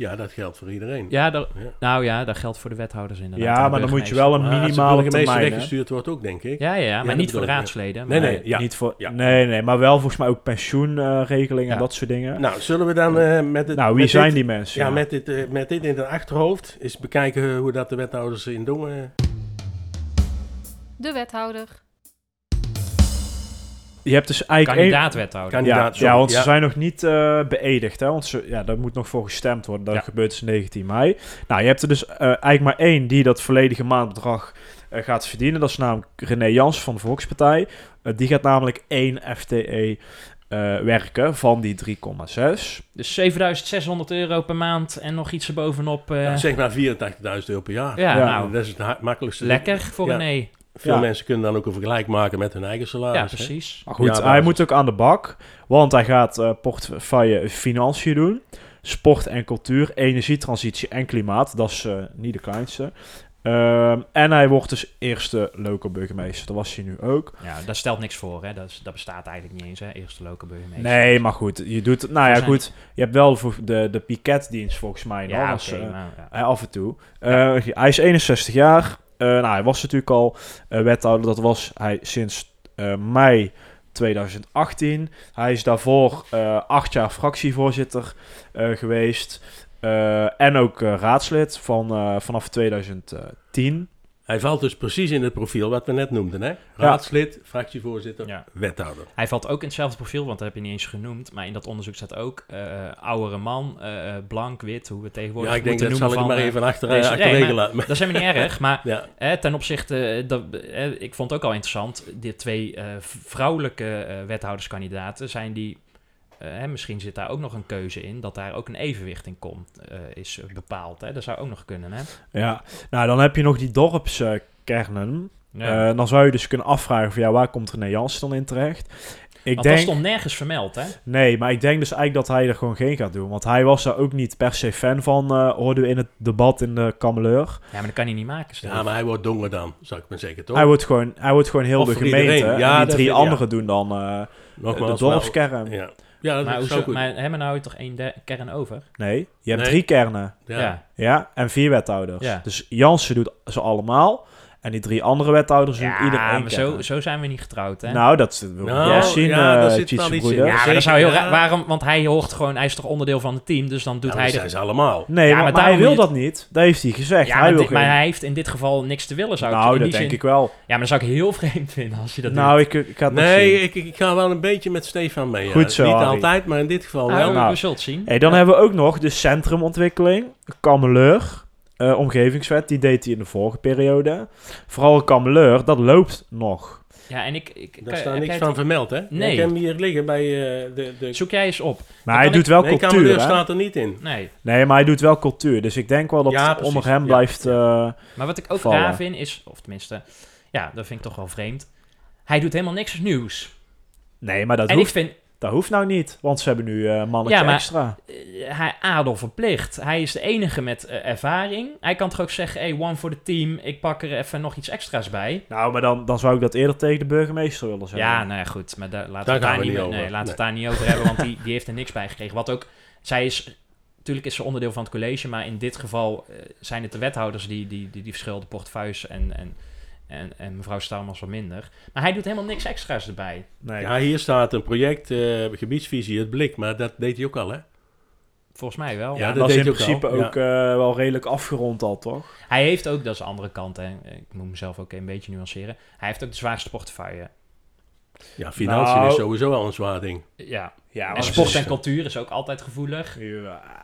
C: Ja, dat geldt voor iedereen.
A: Ja, dat,
C: Ja.
A: nou ja, dat geldt voor de wethouders inderdaad.
B: Ja, maar dan moet je wel een
C: als de
B: minimale termijn.
C: weggestuurd wordt ook, denk ik.
A: Ja, ja, ja, maar niet voor raadsleden.
C: Nee,
A: maar-
C: nee. ja.
B: Niet voor,
C: Ja.
B: Nee, nee, maar wel volgens mij ook pensioenregelingen en dat soort dingen.
C: Nou, zullen we dan eh, met het...
B: nou, wie zijn
C: dit-
B: die mensen?
C: Ja, met dit, eh, met dit in het achterhoofd eens bekijken hoe dat de wethouders in Dongen...
D: De wethouder.
B: Je hebt dus eigenlijk één...
A: Kandidaat-wethouder.
C: Kan-
B: Ja,
C: Kandidaat,
B: ja,
C: sorry,
B: want ze
C: ja.
B: zijn nog niet eh beëdigd, hè? Want ze, ja, daar moet nog voor gestemd worden. Dat
C: Ja.
B: gebeurt dus 19 mei. Nou, je hebt er dus eh, eigenlijk maar één die dat volledige maandbedrag eh, gaat verdienen. Dat is namelijk René Jans van de Volkspartij. Die gaat namelijk één FTE eh, werken van die 3,6.
A: Dus 7600 euro per maand en nog iets erbovenop. eh
C: Ja, zeg maar 84.000 euro per jaar.
A: ja,
B: Ja.
A: nou,
C: Dat is het makkelijkste.
A: lekker voor
C: Ja. Veel
B: Ja.
C: mensen kunnen dan ook een vergelijk maken met hun eigen salaris.
A: Ja,
C: hè?
A: precies.
B: Maar goed,
C: Ja,
B: hij moet ook aan de bak. Want hij gaat eh portefeuille financiën doen. Sport en cultuur, energietransitie en klimaat. Dat is eh, niet de kleinste. Ehm, en hij wordt dus eerste local burgemeester. Dat was hij nu ook.
A: Ja, daar stelt niks voor, hè. Dat, is, dat bestaat eigenlijk niet eens, hè. Eerste lokale burgemeester.
B: Nee, maar goed. Je doet, nou ja,
A: zijn-
B: goed. Je hebt wel voor de, de piketdienst volgens mij nog.
A: Ja,
B: als,
A: oké,
B: eh,
A: maar, ja.
B: hij af en toe. Eh, Hij is 61 jaar. Eh, nou, hij was natuurlijk al eh, wethouder. Dat was hij sinds eh, mei 2018. Hij is daarvoor acht jaar fractievoorzitter geweest. En ook raadslid van, vanaf 2010.
C: Hij valt dus precies in het profiel wat we net noemden. Hè? Raadslid, fractievoorzitter,
A: Ja.
C: wethouder.
A: Hij valt ook in hetzelfde profiel, want dat heb je niet eens genoemd. Maar in dat onderzoek staat ook eh oudere man, eh, blank, wit, hoe we tegenwoordig
C: Ja, ik denk dat zal ik maar even achter,
A: deze-
C: achterwege
A: nee,
C: laten.
A: dat is helemaal niet erg, maar
C: Ja,
A: eh, ten opzichte, dat, eh, ik vond het ook al interessant, de twee vrouwelijke wethouderskandidaten zijn die... eh, hè, misschien zit daar ook nog een keuze in, dat daar ook een evenwicht in komt, eh, is bepaald. Hè? Dat zou ook nog kunnen, hè?
B: Ja, nou dan heb je nog die dorpskernen.
A: Ja.
B: Eh, dan zou je dus kunnen afvragen van ja, waar komt René Jansen dan in terecht? Ik
A: Want
B: denk,
A: dat stond nergens vermeld, hè?
B: Nee, maar ik denk dus eigenlijk dat hij er gewoon geen gaat doen. Want hij was daar ook niet per se fan van, eh hoorden we in het debat in de Kameleur.
A: Ja, maar dat kan hij niet maken,
C: ja, maar hij wordt Dongen dan, zou ik maar zeggen, toch?
B: Hij wordt gewoon, hij wordt gewoon heel
C: Of
B: de gemeente.
C: Ja,
B: en die drie
C: ja.
B: anderen doen dan eh,
C: Nogmaals,
B: de dorpskern.
C: maar- Ja, ja dat
A: maar,
C: is
A: hoezo,
C: zo goed.
A: maar hebben we nou toch één kern over?
B: Nee, je hebt
C: Nee.
B: drie kernen.
C: ja.
A: ja.
B: Ja, en vier wethouders.
A: Ja.
B: Dus Jansen doet ze allemaal. En die drie andere wethouders doen
A: Ja,
B: ieder één
A: maar zo, zo zijn we niet getrouwd, hè?
B: Nou, dat wil ik
C: Nou,
B: wel zien,
C: ja,
B: eh
C: zit
B: broeder.
A: ja, maar dat zou heel
C: ja.
A: raar... Waarom? Want hij hoort gewoon... Hij is toch onderdeel van het team, dus dan doet
C: Ja,
A: hij...
C: dat
A: de-
C: zijn ze allemaal.
B: Nee,
A: Ja,
B: maar,
A: maar
B: maar hij wil dat niet. Dat heeft hij gezegd.
A: Ja,
B: hij
A: maar,
B: wil
A: dit-
B: geen-
A: maar hij heeft in dit geval niks te willen, zou ik
B: Nou, dat denk
A: zin-
B: ik wel.
A: Ja, maar dat zou ik heel vreemd vinden als je dat
B: Nou,
A: doet.
B: ik, ik ga het nog
C: Nee, ik, ik ga wel een beetje met Stefan mee.
B: Goed zo,
C: Niet altijd, maar in dit geval
A: Nou,
C: wel.
B: nou.
A: we zullen het zien.
B: Hey, dan hebben we ook nog de centrumontwikkeling. Kameleur. Eh, omgevingswet. Die deed hij in de vorige periode. Vooral Kameleur, dat loopt nog.
A: Ja, en ik... ik
C: Daar staat niks van
A: het-
C: vermeld, hè?
A: Nee.
C: Ik heb hem hier liggen bij eh, de... de...
A: Zoek jij eens op.
B: Maar hij
A: ik-
B: doet wel
C: nee,
B: cultuur,
C: Kamerleur
B: hè?
C: staat er niet in.
A: Nee.
B: Nee, maar hij doet wel cultuur. Dus ik denk wel dat
C: Ja,
B: het onder hem
C: Ja.
B: blijft... eh,
A: Maar wat ik ook
B: vallen.
A: raar vind is... Of tenminste... Ja, dat vind ik toch wel vreemd. Hij doet helemaal niks nieuws.
B: Nee, maar dat
A: en ik
B: hoeft,
A: vind...
B: dat hoeft nou niet. Want ze hebben nu eh mannetje
A: Ja, maar-
B: extra.
A: eh, hij adel verplicht. Hij is de enige met eh, ervaring. Hij kan toch ook zeggen... Hey, one voor the team. Ik pak er even nog iets extra's bij.
B: Nou, maar dan, dan zou ik dat eerder tegen de burgemeester willen zeggen.
A: Ja, nou ja, goed. Maar daar, laten
C: Daar
A: we het daar
C: gaan we
A: niet,
C: over.
A: nee, laten we het daar niet over hebben, want die, die heeft er niks bij gekregen. Wat ook, zij is, natuurlijk is ze onderdeel van het college, maar in dit geval zijn het de wethouders die die, die, die verschillende portefeuilles en, en, en, en mevrouw Stouwmans wat minder. Maar hij doet helemaal niks extra's erbij.
B: Nee.
C: Ja, hier staat een project, eh, gebiedsvisie, het blik. Maar dat deed hij ook al, hè?
A: Volgens mij wel.
C: Ja, dat
B: dat is in
C: deed hij ook
B: principe
C: al.
B: ook, eh, wel redelijk afgerond al, toch?
A: Hij heeft ook, dat is de andere kant, hè. ik moet mezelf ook een beetje nuanceren. Hij heeft ook de zwaarste portefeuille.
C: Ja, financiën
B: Nou.
C: is sowieso al een zwaar ding.
A: Ja,
B: Ja,
A: en sport en cultuur is ook altijd gevoelig.
B: Ja,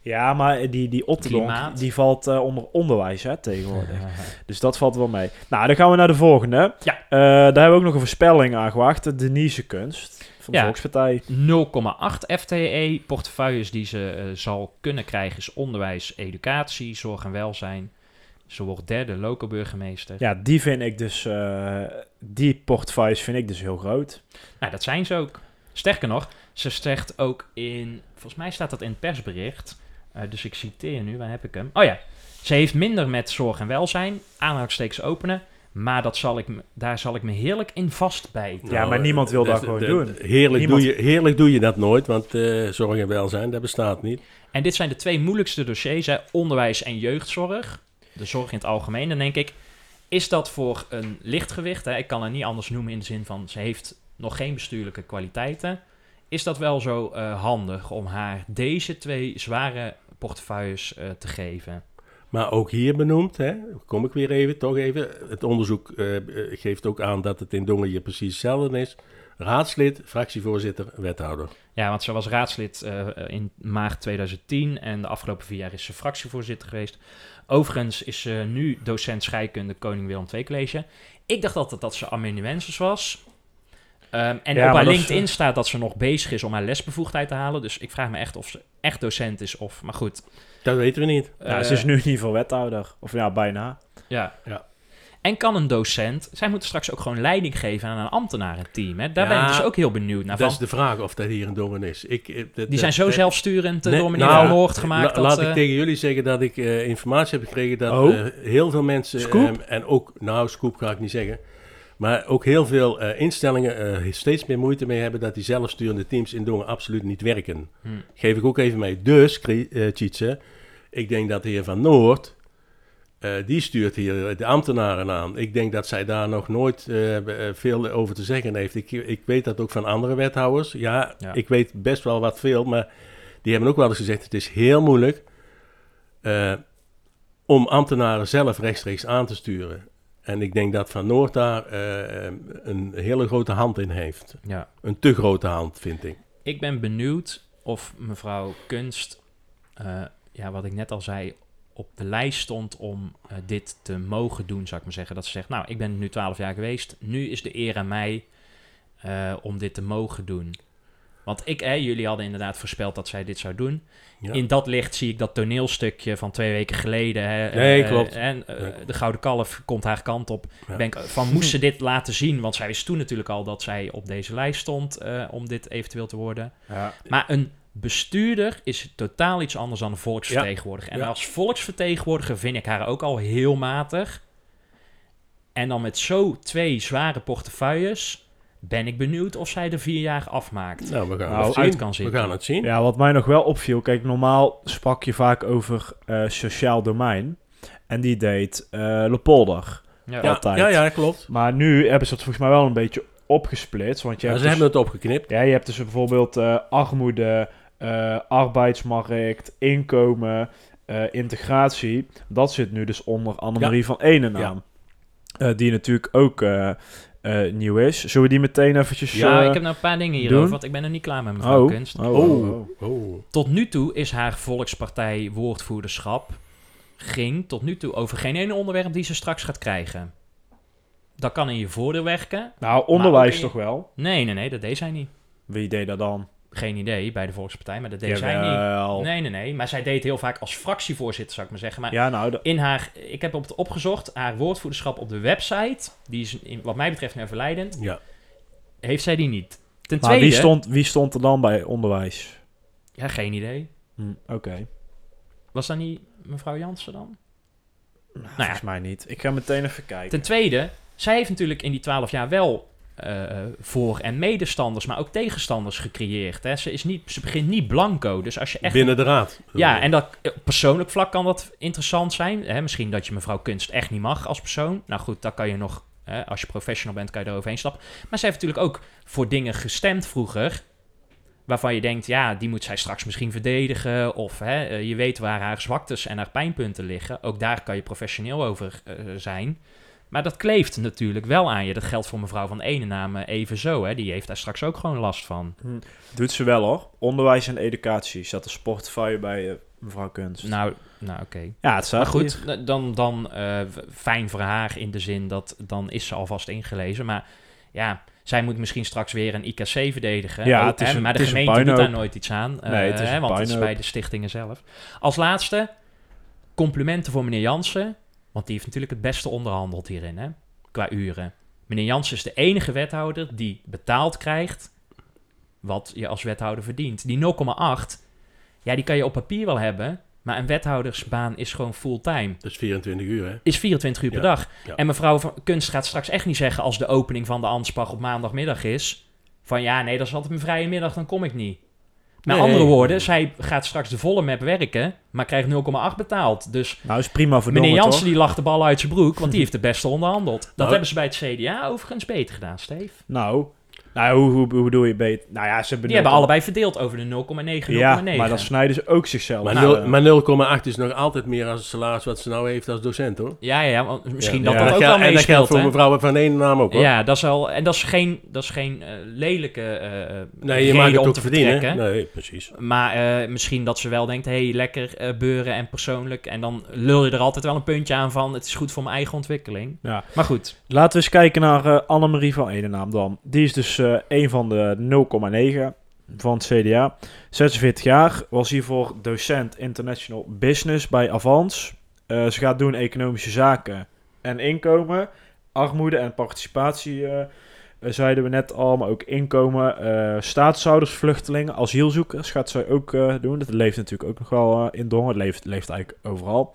B: ja maar die, die Otterdonk, die valt eh, onder onderwijs hè, tegenwoordig. Dus dat valt wel mee. Nou, dan gaan we naar de volgende.
A: Ja.
B: Eh, daar hebben we ook nog een voorspelling aan gewacht. De Denise Kunst van de
A: Ja.
B: Volkspartij.
A: 0,8 FTE. Portefeuilles die ze eh, zal kunnen krijgen is onderwijs, educatie, zorg en welzijn. Ze wordt derde local burgemeester.
B: Ja, die vind ik dus... die portefeuilles vind ik dus heel groot.
A: Nou, dat zijn ze ook. Sterker nog, ze zegt ook in... Volgens mij staat dat in het persbericht. eh, dus ik citeer nu, waar heb ik hem? Oh ja. Ze heeft minder met zorg en welzijn. Aanhalingstekens openen. Maar dat zal ik, daar zal ik me heerlijk in vastbijten.
B: Ja, maar niemand wil dat gewoon doen.
C: Heerlijk,
B: Niemand-
C: doe je, heerlijk doe je dat nooit, want eh, zorg en welzijn, dat bestaat niet.
A: En dit zijn de twee moeilijkste dossiers, hè? onderwijs en jeugdzorg. De zorg in het algemeen. Dan denk ik, is dat voor een lichtgewicht? Hè? Ik kan het niet anders noemen in de zin van, ze heeft nog geen bestuurlijke kwaliteiten. Is dat wel zo eh, handig om haar deze twee zware portefeuilles eh, te geven?
C: Maar ook hier benoemd, hè, kom ik weer even, toch even. Het onderzoek eh, geeft ook aan dat het in Dongen precies hetzelfde is. Raadslid, fractievoorzitter, wethouder.
A: Ja, want ze was raadslid in maart 2010 en de afgelopen vier jaar is ze fractievoorzitter geweest. Overigens is ze nu docent scheikunde Koning Willem II College. Ik dacht altijd dat ze amanuensis was. Ehm, en
B: Ja,
A: op haar
B: is,
A: LinkedIn staat dat ze nog bezig is om haar lesbevoegdheid te halen. Dus ik vraag me echt of ze echt docent is of... Maar goed.
C: Dat weten we niet.
B: Ja,
A: eh,
B: ze is nu in ieder geval wethouder. Of ja, bijna.
A: Ja.
C: Ja.
A: En kan een docent... Zij moeten straks ook gewoon leiding geven aan een ambtenarenteam. Hè? Daar ben ik dus ook heel benieuwd naar.
C: dat
A: Van.
C: is de vraag of dat hier in Dongen is. Ik, eh, dat-
A: Die
C: dat-
A: zijn zo
C: dat-
A: zelfsturend eh,
C: Nee,
A: door meneer
C: nou,
A: Van Noord gemaakt.
C: La-
A: dat,
C: laat
A: eh,
C: ik tegen jullie zeggen dat ik eh, informatie heb gekregen dat
B: Oh.
C: eh, heel veel mensen...
B: Scoop?
C: ehm, en ook, nou, scoop ga ik niet zeggen. Maar ook heel veel eh, instellingen eh, steeds meer moeite mee hebben dat die zelfsturende teams in Dongen absoluut niet werken.
A: hm.
C: Geef ik ook even mee. Dus, Tjitse, ik denk dat de heer Van Noord, die stuurt hier de ambtenaren aan. Ik denk dat zij daar nog nooit veel over te zeggen heeft. Ik, ik weet dat ook van andere wethouders. Ja,
A: Ja.
C: ik weet best wel wat veel, maar die hebben ook wel eens gezegd, het is heel moeilijk om ambtenaren zelf rechtstreeks aan te sturen. En ik denk dat Van Noord daar eh, een hele grote hand in heeft.
A: ja.
C: Een te grote hand, vind ik.
A: Ik ben benieuwd of mevrouw Kunst, eh, ja, wat ik net al zei, op de lijst stond om eh, dit te mogen doen, zou ik maar zeggen. Dat ze zegt, nou, ik ben nu 12 jaar geweest, nu is de eer aan mij om dit te mogen doen. Want ik, hè, jullie hadden inderdaad voorspeld dat zij dit zou doen.
C: Ja.
A: In dat licht zie ik dat toneelstukje van twee weken geleden. Hè,
C: Nee,
A: eh,
C: klopt.
A: En eh, de Gouden Kalf komt haar kant op.
C: Ja.
A: Ben ik van, moest ze dit laten zien? Want zij wist toen natuurlijk al dat zij op deze lijst stond eh, om dit eventueel te worden.
B: Ja.
A: Maar een bestuurder is totaal iets anders dan een volksvertegenwoordiger. En als volksvertegenwoordiger vind ik haar ook al heel matig. En dan met zo twee zware portefeuilles ben ik benieuwd of zij er vier jaar afmaakt.
C: Nou, we gaan
B: Nou,
C: het
A: uit
C: zien.
A: kan
C: We
A: zitten.
C: gaan het zien.
B: Ja, wat mij nog wel opviel. Kijk, normaal sprak je vaak over eh, sociaal domein. En die deed eh Lepolder.
A: Ja.
C: Ja,
B: Altijd.
C: ja, ja, klopt.
B: Maar nu hebben ze het volgens mij wel een beetje opgesplitst. Want je
C: Ja,
B: hebt
C: ze
B: dus-
C: hebben het opgeknipt.
B: Ja, je hebt dus bijvoorbeeld eh, armoede, eh, arbeidsmarkt, inkomen, eh, integratie. Dat zit nu dus onder Annemarie van Enenaam. Eh, die natuurlijk ook eh, eh, nieuw is. Zullen we die meteen eventjes...
A: Ja,
B: eh,
A: ik heb nou een paar dingen hierover,
B: doen?
A: want ik ben er niet klaar met mevrouw
B: oh,
A: Kunst.
B: oh, oh, oh.
C: oh.
A: Tot nu toe is haar Volkspartij woordvoerderschap ging tot nu toe over geen ene onderwerp die ze straks gaat krijgen. Dat kan in je voordeel werken.
B: Nou, onderwijs toch wel?
A: Nee, nee, nee, dat deed zij niet.
B: Wie deed dat dan?
A: Geen idee bij de Volkspartij, maar dat deed zij niet. Nee, nee, nee. Maar zij deed heel vaak als fractievoorzitter, zou ik maar zeggen. Maar
B: Ja, nou, de-
A: in haar, ik heb op het opgezocht, haar woordvoerderschap op de website, die is in, wat mij betreft nu overlijden,
C: Ja.
A: heeft zij die niet. Ten
B: maar
A: tweede,
B: wie, stond, wie stond er dan bij onderwijs?
A: ja, geen idee.
B: Hm, Oké.
A: Was dat niet mevrouw Jansen dan?
B: Nou,
A: ja.
B: Volgens mij niet. Ik ga meteen even kijken.
A: Ten tweede, zij heeft natuurlijk in die twaalf jaar wel eh, voor- en medestanders, maar ook tegenstanders gecreëerd. Hè. Ze, is niet, ze begint niet blanco, dus als je echt...
C: Binnen de raad.
A: Ja, en dat, op persoonlijk vlak kan dat interessant zijn. Hè? Misschien dat je mevrouw Kunst echt niet mag als persoon. Nou goed, daar kan je nog, hè, als je professional bent, kan je eroverheen stappen. Maar zij heeft natuurlijk ook voor dingen gestemd vroeger. Waarvan je denkt, ja, die moet zij straks misschien verdedigen. Of hè, eh, je weet waar haar zwaktes en haar pijnpunten liggen. Ook daar kan je professioneel over eh, zijn. Maar dat kleeft natuurlijk wel aan je. Dat geldt voor mevrouw van Enenaam eh, evenzo. Hè? Die heeft daar straks ook gewoon last van.
B: Doet ze wel hoor. Onderwijs en educatie. Staat de portefeuille bij eh, mevrouw Kunst.
A: Nou, nou oké.
B: ja, het staat
A: Maar goed,
B: hier.
A: dan, dan eh, fijn voor haar in de zin dat dan is ze alvast ingelezen. Maar ja, zij moet misschien straks weer een IKC verdedigen.
B: Ja,
A: Ook,
B: het is
A: hè,
B: een-
A: maar de
B: het is een
A: gemeente doet daar nooit iets aan. eh,
B: Nee, het is
A: hè, want het is bij de stichtingen zelf. Als laatste, complimenten voor meneer Jansen. Want die heeft natuurlijk het beste onderhandeld hierin, hè, qua uren. Meneer Jansen is de enige wethouder die betaald krijgt wat je als wethouder verdient. Die 0,8, ja, die kan je op papier wel hebben. Maar een wethoudersbaan is gewoon fulltime
C: Dat is 24 uur, hè?
A: is 24 uur per dag.
C: ja.
A: En mevrouw van Kunst gaat straks echt niet zeggen als de opening van de Anspach op maandagmiddag is. Van ja, nee, dat is altijd mijn vrije middag, dan kom ik niet. Met
C: Nee.
A: andere woorden, zij gaat straks de volle map werken, maar krijgt 0,8 betaald. Dus
B: Nou, is prima voor
A: meneer Jansen
B: toch?
A: die lacht de bal uit zijn broek, want die heeft de beste onderhandeld. Dat
C: Nou,
A: hebben ze bij het CDA overigens beter gedaan, Steve.
B: Nou, nou hoe, hoe, hoe bedoel je beter? Nou ja, ze hebben...
A: Die hebben allebei verdeeld over de 0,9, 0,9.
B: Ja, maar dan snijden ze ook zichzelf.
C: Maar,
B: Nou,
C: nul-
B: eh,
C: maar 0,8 is nog altijd meer als het salaris wat ze nou heeft als docent, hoor.
A: Ja, ja, ja, want misschien
C: Ja.
A: dat
B: Ja.
A: dat ook wel
C: En dat
A: meespeelt,
C: geldt voor
A: hè?
C: mevrouw van één naam ook, hoor.
A: Ja, dat is wel, en dat is geen, dat is geen eh, lelijke eh
C: Nee, je
A: reden
C: mag het
A: om
C: ook
A: te
C: verdienen. Nee, precies.
A: Maar eh, misschien dat ze wel denkt, hé, hey, lekker beuren en persoonlijk. En dan lul je er altijd wel een puntje aan van, het is goed voor mijn eigen ontwikkeling.
B: Ja.
A: Maar goed,
B: Laten we eens kijken naar Annemarie van Edenaam dan. Die is dus eh een van de 0,9 van het CDA. 46 jaar, was hiervoor docent International Business bij Avans. Eh, ze gaat doen economische zaken en inkomen, armoede en participatie, eh, zeiden we net al, maar ook inkomen, eh staatshouders, vluchtelingen, asielzoekers gaat zij ook doen. Dat leeft natuurlijk ook nog wel in Dongen, het leeft, leeft eigenlijk overal.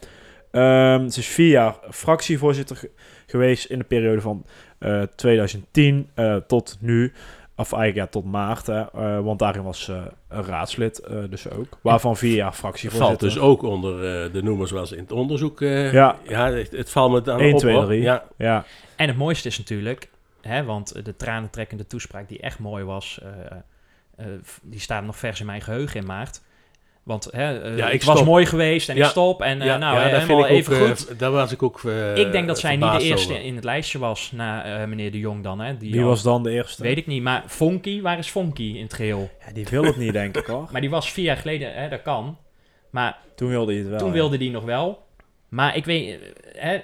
B: Ehm, ze is vier jaar fractievoorzitter ge- geweest in de periode van 2010 eh, tot nu. Of eigenlijk ja, tot maart, hè, eh, want daarin was ze een raadslid eh, dus ook. Waarvan vier jaar fractievoorzitter.
C: Valt dus ook onder eh, de noemers zoals in het onderzoek. eh,
B: Ja.
C: ja het, het valt me dan
B: 1,
C: op.
B: 2,
C: hoor.
B: 3.
C: Ja,
B: Ja,
A: en het mooiste is natuurlijk, hè, want de tranentrekkende toespraak die echt mooi was, eh, eh, die staat nog vers in mijn geheugen in maart. Want hè, eh,
C: Ja, ik
A: het was
C: stop.
A: mooi geweest en
C: Ja.
A: ik stop. En eh,
C: ja,
A: nou,
C: ja,
A: helemaal
C: ook,
A: even
C: eh,
A: goed.
C: daar was ik ook eh,
A: ik denk dat zij niet de eerste
C: over.
A: in het lijstje was na eh, meneer de Jong dan. Hè, die
B: wie
A: al-
B: was dan de eerste?
A: Weet ik niet, maar Fonky, waar is Fonky in het geheel?
B: Ja, die wil het niet, denk ik hoor.
A: Maar die was vier jaar geleden, hè, dat kan. Maar
B: Toen wilde hij het wel.
A: toen wilde die nog wel. Maar ik weet, hè,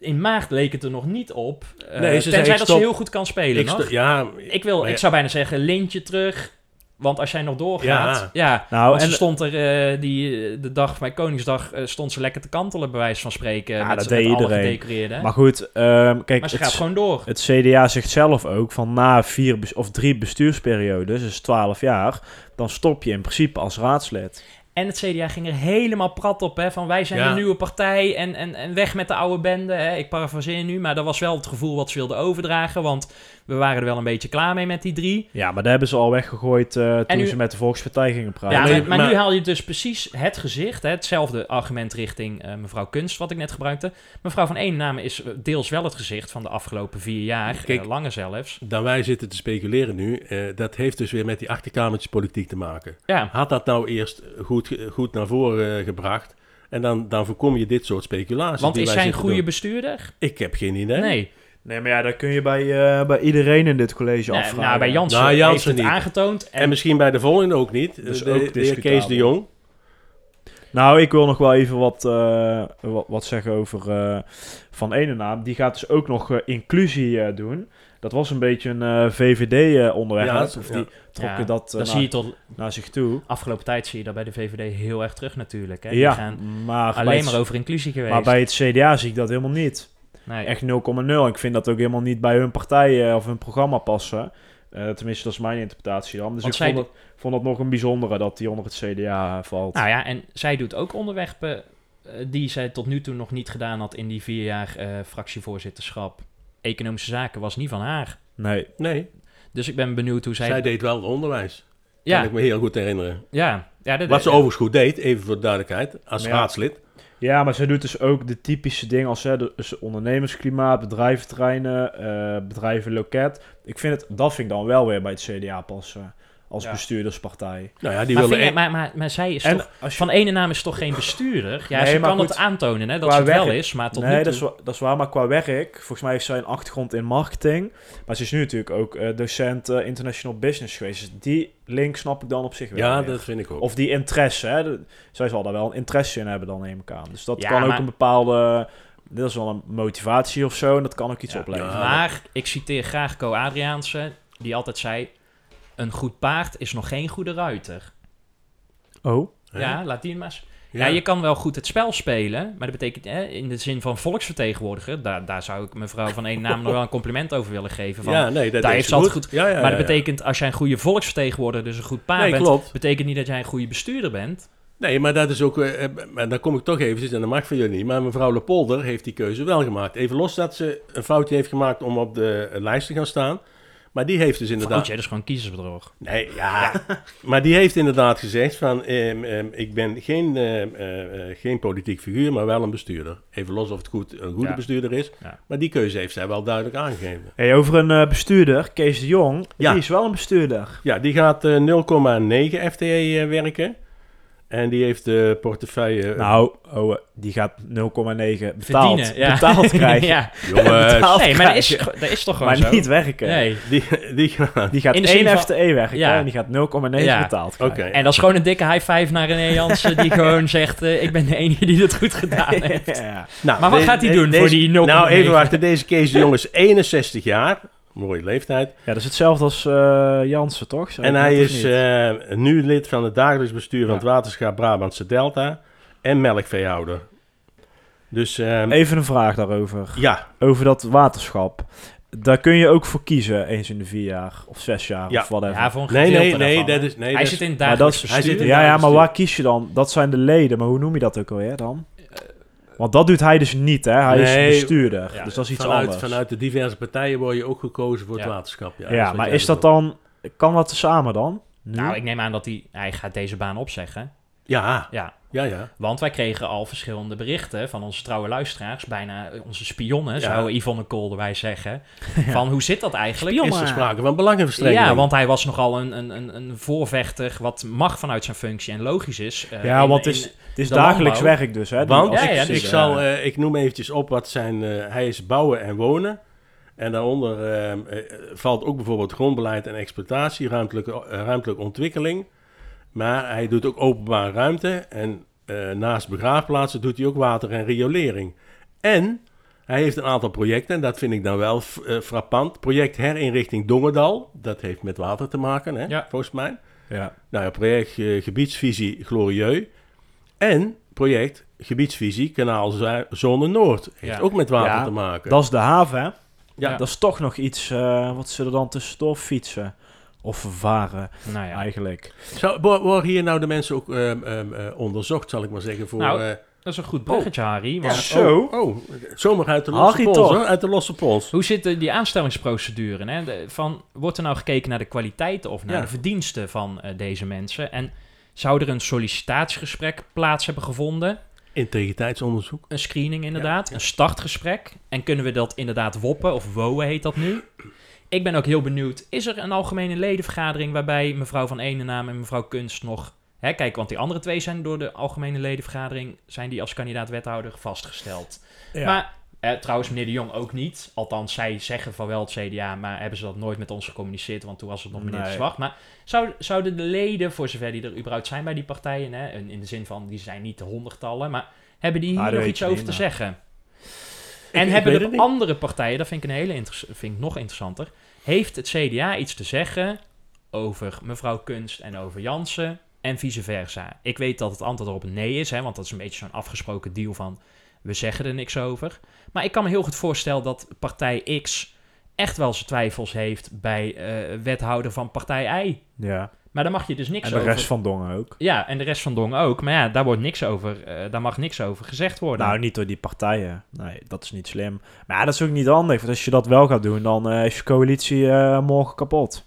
A: in maart leek het er nog niet op. eh,
C: Nee, ze zei,
A: tenzij
C: ik
A: dat
C: stop-
A: ze heel goed kan spelen.
C: Ik
A: nog.
C: sto- ja,
A: ik, wil, ik
C: ja.
A: zou bijna zeggen, Lintje terug. Want als jij nog doorgaat... Ja,
C: Ja.
B: Nou,
A: want
B: en
A: ze stond er eh, die, eh, de dag van Koningsdag... eh, stond ze lekker te kantelen, bij wijze van spreken.
B: Ja,
A: met,
B: dat deed iedereen. Maar goed, ehm, kijk,
A: maar ze
B: het,
A: gaat gewoon door.
B: het CDA zegt zelf ook van na vier of drie bestuursperiodes, dus 12 jaar, dan stop je in principe als raadslid.
A: En het CDA ging er helemaal prat op, hè, van wij zijn
C: Ja.
A: de nieuwe partij en, en, en weg met de oude bende. Hè. Ik parafraseer nu, maar dat was wel het gevoel wat ze wilden overdragen, want we waren er wel een beetje klaar mee met die drie.
B: Ja, maar daar hebben ze al weggegooid eh, toen
A: nu-
B: ze met de Volkspartij gingen praten.
A: Ja, maar, maar
C: maar-
A: nu haal je dus precies het gezicht, hè, hetzelfde argument richting eh, mevrouw Kunst, wat ik net gebruikte. Mevrouw van Eenename is deels wel het gezicht van de afgelopen vier jaar,
C: Kijk,
A: eh, langer zelfs.
C: Dan wij zitten te speculeren nu, eh, dat heeft dus weer met die achterkamertjespolitiek te maken.
A: Ja,
C: Had dat nou eerst goed, goed naar voren gebracht en dan, dan voorkom je dit soort speculaties.
A: want
C: die
A: is
C: wij
A: zij een goede
C: doen.
A: bestuurder?
C: Ik heb geen idee.
A: Nee.
B: Nee, maar ja, dat kun je bij, eh, bij iedereen in dit college
A: Nee,
B: afvragen.
A: nou, bij Jansen,
C: Nou,
A: heeft het
C: niet.
A: aangetoond. En,
C: En misschien bij de volgende ook niet.
B: Dus
C: de,
B: ook
C: de heer Kees de Jong.
B: Nou, ik wil nog wel even wat, eh, wat, wat zeggen over eh, Van Enenaam. Die gaat dus ook nog inclusie eh, doen. Dat was een beetje een eh, VVD-onderwerp.
C: Ja,
B: of
C: ja.
B: die trokken
A: Ja,
B: dat naar,
A: zie je tot
B: naar zich toe.
A: afgelopen tijd zie je dat bij de VVD heel erg terug natuurlijk. Hè. Die
B: Ja,
A: gaan
B: maar,
A: alleen
B: het,
A: maar over inclusie geweest.
B: maar bij het CDA zie ik dat helemaal niet.
A: Nee.
B: Echt 0,0. Ik vind dat ook helemaal niet bij hun partij eh, of hun programma passen. Eh, tenminste, dat is mijn interpretatie dan. Dus
A: Want
B: ik
A: zij
B: vond, het, vond het nog een bijzondere dat die onder het CDA valt.
A: Nou ja, en zij doet ook onderwerpen eh, die zij tot nu toe nog niet gedaan had in die vier jaar eh, fractievoorzitterschap. Economische zaken was niet van haar.
B: Nee.
C: Nee,
A: Dus ik ben benieuwd hoe zij...
C: zij deed wel het onderwijs.
A: ja,
C: Kan ik me heel goed herinneren.
A: ja, ja, dat-
C: Wat ze overigens goed deed, even voor de duidelijkheid, als
B: Ja.
C: raadslid.
B: Ja, maar zij doet dus ook de typische dingen als hè, dus ondernemersklimaat, bedrijventerreinen, eh bedrijven loket. Ik vind het, dat vind ik dan wel weer bij het CDA passen als
A: Ja.
B: bestuurderspartij.
C: Nou ja, die
A: maar,
C: wilde...
A: vind je- maar, maar, maar zij is
B: En
A: toch...
B: je,
A: Van ene naam is toch geen bestuurder? Ja,
B: Nee,
A: ze kan
B: goed,
A: het aantonen hè, dat ze het wel is, maar tot
B: nee,
A: nu
B: dat is,
A: toe...
B: dat is waar, maar qua werk, volgens mij heeft zij een achtergrond in marketing. Maar ze is nu natuurlijk ook eh, docent eh, international business geweest. Dus die link snap ik dan op zich wel.
C: ja,
B: weer.
C: dat vind ik ook.
B: Of die interesse, hè. De- zij zal daar wel een interesse in hebben dan, neem ik aan. Dus dat
A: Ja,
B: kan ook een bepaalde... Dat is wel een motivatie of zo en dat kan ook iets
A: Ja,
B: opleveren.
C: ja.
A: Maar ik citeer graag Co Adriaanse, die altijd zei... Een goed paard is nog geen goede ruiter.
B: Oh?
C: Hè?
A: Ja, laat die maar eens... Ja. je kan wel goed het spel spelen, maar dat betekent hè, in de zin van volksvertegenwoordiger, daar, daar zou ik mevrouw van één naam nog wel een compliment over willen geven. Van,
C: ja, nee, dat
A: daar heeft
C: ze
A: ze altijd
C: Ja, ja,
A: maar dat
C: ja.
A: betekent als jij een goede volksvertegenwoordiger, dus een goed paard
C: Nee,
A: bent,
C: klopt.
A: betekent niet dat jij een goede bestuurder bent.
C: Nee, maar dat is ook... eh, eh, maar daar kom ik toch eventjes, en dat mag van jullie niet. Maar mevrouw Lepolder heeft die keuze wel gemaakt. Even los dat ze een foutje heeft gemaakt om op de lijst te gaan staan. Maar die heeft dus inderdaad...
A: Foutje, dat is gewoon kiezersbedrog.
C: Nee, ja. maar die heeft inderdaad gezegd van... ehm, ehm, ik ben geen, ehm, eh, eh, geen politiek figuur, maar wel een bestuurder. Even los of het goed, een goede
A: Ja.
C: bestuurder is.
A: Ja.
C: Maar die keuze heeft zij wel duidelijk aangegeven.
B: Hey, over een eh, bestuurder, Kees de Jong.
C: Ja.
B: Die is wel een bestuurder.
C: Ja, die gaat eh, 0,9 FTE werken. En die heeft de portefeuille...
B: Nou, oh, eh, die gaat 0,9 betaald,
A: Verdienen. Ja.
B: betaald krijgen.
A: ja.
C: jongens,
B: betaald
A: Nee, maar dat is, dat is toch gewoon
B: maar
A: zo?
B: niet werken.
A: Nee.
C: die, die gaat...
B: Die gaat
A: In de
B: 1
A: zin van-
B: FTE werken
A: Ja.
B: en die gaat 0,9
A: Ja.
B: betaald
C: Oké.
B: krijgen.
A: En dat is gewoon een dikke high five naar René Jansen, die gewoon zegt, eh, ik ben de enige die het goed gedaan heeft.
B: ja.
C: Nou,
A: Maar wat
C: de-
A: gaat hij doen voor die 0,9?
C: Nou, even wachten. Deze Kees de Jong is 61 jaar. Mooie leeftijd.
B: ja, dat is hetzelfde als eh Jansen, toch?
C: En hij is eh, nu lid van het dagelijks bestuur van
B: Ja.
C: het waterschap Brabantse Delta en melkveehouder. Dus ehm,
B: Even een vraag daarover.
C: ja,
B: Over dat waterschap. Daar kun je ook voor kiezen, eens in de vier jaar of zes jaar
C: Ja.
B: of whatever.
A: Ja, voor een
C: nee,
A: gedeelte
C: nee, nee,
A: daarvan,
C: dat is, nee,
A: hij
C: dat
A: zit in dagelijks
B: is-
C: hij zit
A: bestuur.
C: in-
B: ja, ja, maar
C: bestuur.
B: waar kies je dan? Dat zijn de leden, maar hoe noem je dat ook alweer dan? Want dat doet hij dus niet, hè? Hij
C: Nee,
B: is bestuurder,
A: ja,
B: dus dat is iets
C: vanuit,
B: anders.
C: vanuit de diverse partijen word je ook gekozen voor het waterschap. Ja,
B: ja, maar is dat dan... Kan dat samen dan? Nu?
A: Nou, ik neem aan dat hij, hij gaat deze baan opzeggen.
C: Ja,
A: Ja,
C: ja, ja.
A: want wij kregen al verschillende berichten van onze trouwe luisteraars, bijna onze spionnen,
C: Ja.
A: zou Yvonne Kool wij zeggen. Van hoe zit dat eigenlijk?
B: Spion-
C: Is er sprake van belangenverstrengeling?
A: Ja, want hij was nogal een, een, een, een voorvechter, wat mag vanuit zijn functie en logisch is. eh,
B: Ja,
A: in-
B: want het is, het is dagelijks
A: landbouw.
B: werk dus, hè?
C: Want
A: Ja,
C: ik, zal, eh, ik noem eventjes op wat zijn... eh, hij is bouwen en wonen. En daaronder ehm, eh, valt ook bijvoorbeeld grondbeleid en exploitatie, ruimtelijke, eh, ruimtelijke ontwikkeling. Maar hij doet ook openbare ruimte. En eh, naast begraafplaatsen doet hij ook water en riolering. En hij heeft een aantal projecten, en dat vind ik dan wel eh, frappant. Project herinrichting Dongerdal, dat heeft met water te maken, hè,
A: Ja.
C: volgens mij.
B: Ja.
C: Nou ja, project eh, gebiedsvisie Glorieux. En project gebiedsvisie Kanaal Zone Noord. Heeft
A: Ja.
C: ook met water
B: Ja,
C: te maken.
B: Dat is de haven, hè?
C: ja.
B: Dat is toch nog iets... eh, wat zullen dan tussendoor fietsen? Of vervaren,
A: Nou ja,
B: eigenlijk.
C: Zou, worden hier nou de mensen ook ehm, ehm, eh, onderzocht, zal ik maar zeggen, voor...
A: Nou,
C: eh,
A: dat is een goed bruggetje, Harry. Want
B: Zo.
C: Oh, oh, zomaar uit de losse pols, hoor, uit de losse pols.
A: Hoe zit die aanstellingsprocedure? Hè? De- van, wordt er nou gekeken naar de kwaliteiten of naar
C: Ja.
A: de verdiensten van eh, deze mensen? En zou er een sollicitatiegesprek plaats hebben gevonden?
C: Integriteitsonderzoek.
A: Een screening inderdaad,
C: Ja.
A: een startgesprek. En kunnen we dat inderdaad woppen of wowen heet dat nu? Ik ben ook heel benieuwd, is er een algemene ledenvergadering waarbij mevrouw Van Enenaam en mevrouw Kunst nog... Hè, kijk, want die andere twee zijn door de algemene ledenvergadering... zijn die als kandidaat wethouder vastgesteld.
B: Ja.
A: Maar eh, trouwens, meneer De Jong ook niet. Althans, zij zeggen van wel het CDA, maar hebben ze dat nooit met ons gecommuniceerd, want toen was het nog meneer
B: Nee.
A: de Zwart. Maar zou, zouden de leden, voor zover die er überhaupt zijn bij die partijen, hè, in in de zin van die zijn niet de honderdtallen, maar hebben die hier
B: Ah,
A: nog iets over
B: niet,
A: te zeggen? En
C: ik
A: hebben de andere partijen, dat vind ik, een hele vind ik nog interessanter, heeft het CDA iets te zeggen over mevrouw Kunst en over Jansen en vice versa? Ik weet dat het antwoord erop nee is, hè, want dat is een beetje zo'n afgesproken deal van we zeggen er niks over. Maar ik kan me heel goed voorstellen dat partij X echt wel zijn twijfels heeft bij eh, wethouder van partij Y.
B: ja.
A: Maar daar mag je dus niks
B: En de
A: over.
B: rest van Dongen ook.
A: Ja, en de rest van Dong ook. Maar ja, daar wordt niks over. eh, daar mag niks over gezegd worden.
B: Nou, niet door die partijen. Nee, dat is niet slim. Maar ja, dat is ook niet handig. Want als je dat wel gaat doen, dan eh, is je coalitie eh, morgen kapot.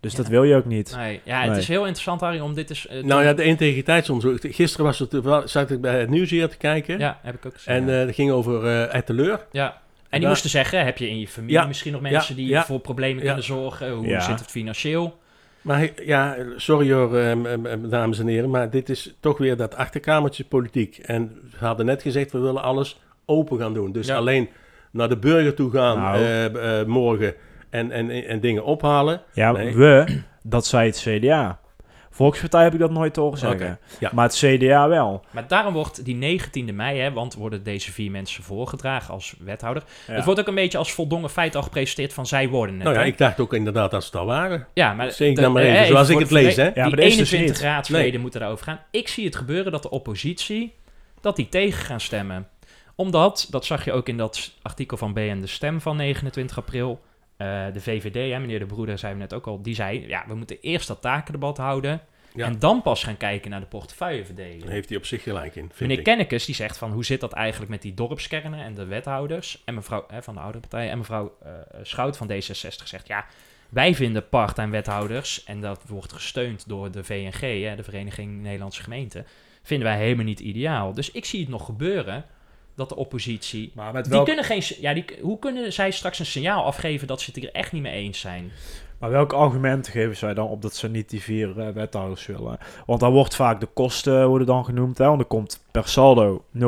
B: Dus
A: Ja.
B: dat wil je ook niet.
A: nee, ja, het
B: Nee.
A: is heel interessant, Harry, om dit eens... eh,
C: Nou ja, de integriteitsonderzoek. Gisteren was het, zat ik bij het nieuws hier te kijken.
A: ja, heb ik ook gezien.
C: En
A: ja.
C: eh, het ging over eh Etteleur.
A: ja. En die moesten zeggen, heb je in je familie
C: Ja,
A: misschien nog
C: ja,
A: mensen die
C: ja,
A: voor problemen
C: ja.
A: kunnen zorgen? Hoe
B: Ja.
A: zit het financieel?
C: Maar ja, sorry hoor, ehm, ehm, ehm, dames en heren, maar dit is toch weer dat achterkamertje politiek. En we hadden net gezegd, we willen alles open gaan doen. Dus
A: Ja.
C: alleen naar de burger toe gaan
B: Nou.
C: eh, eh, morgen en, en, en dingen ophalen.
B: Ja,
C: Nee.
B: we, dat zei het CDA. Volkspartij heb ik dat nooit horen zeggen.
C: Ja.
B: Maar het CDA wel.
A: Maar daarom wordt die 19e mei, hè, want worden deze vier mensen voorgedragen als wethouder.
B: Ja.
A: Het wordt ook een beetje als voldongen feit al gepresenteerd van zij worden het.
C: Nou ja,
A: hè?
C: ik dacht ook inderdaad dat ze het al waren.
A: ja, maar
C: Zeg ik
A: de-
C: dan maar
A: eh,
C: even, zoals ik het lees, hè?
B: Ja, maar
A: die
B: deze dus
A: 21
B: niet.
A: raadsleden
C: Nee.
A: moeten daarover gaan. Ik zie het gebeuren dat de oppositie, dat die tegen gaan stemmen. Omdat, dat zag je ook in dat artikel van BN De Stem van 29 april... eh, de VVD, hè, meneer De Broeder zei net ook al, die zei... ja, we moeten eerst dat takendebat houden...
C: Ja.
A: en dan pas gaan kijken naar de portefeuilleverdeling.
C: Daar heeft hij op zich gelijk in, vind
A: Meneer
C: ik.
A: Kennekes die zegt van hoe zit dat eigenlijk met die dorpskernen en de wethouders en mevrouw hè, van de oudere partij en mevrouw eh, Schout van D66 zegt ja wij vinden part-time wethouders en dat wordt gesteund door de VNG, hè, de Vereniging Nederlandse Gemeenten, vinden wij helemaal niet ideaal. Dus ik zie het nog gebeuren dat de oppositie
B: Maar met
A: die kunnen geen ja die hoe kunnen zij straks een signaal afgeven dat ze het er echt niet mee eens zijn?
B: Maar welke argumenten geven zij dan op dat ze niet die vier eh, wethouders willen? Want dan wordt vaak de kosten worden dan genoemd. Hè? Want er komt per saldo 0,6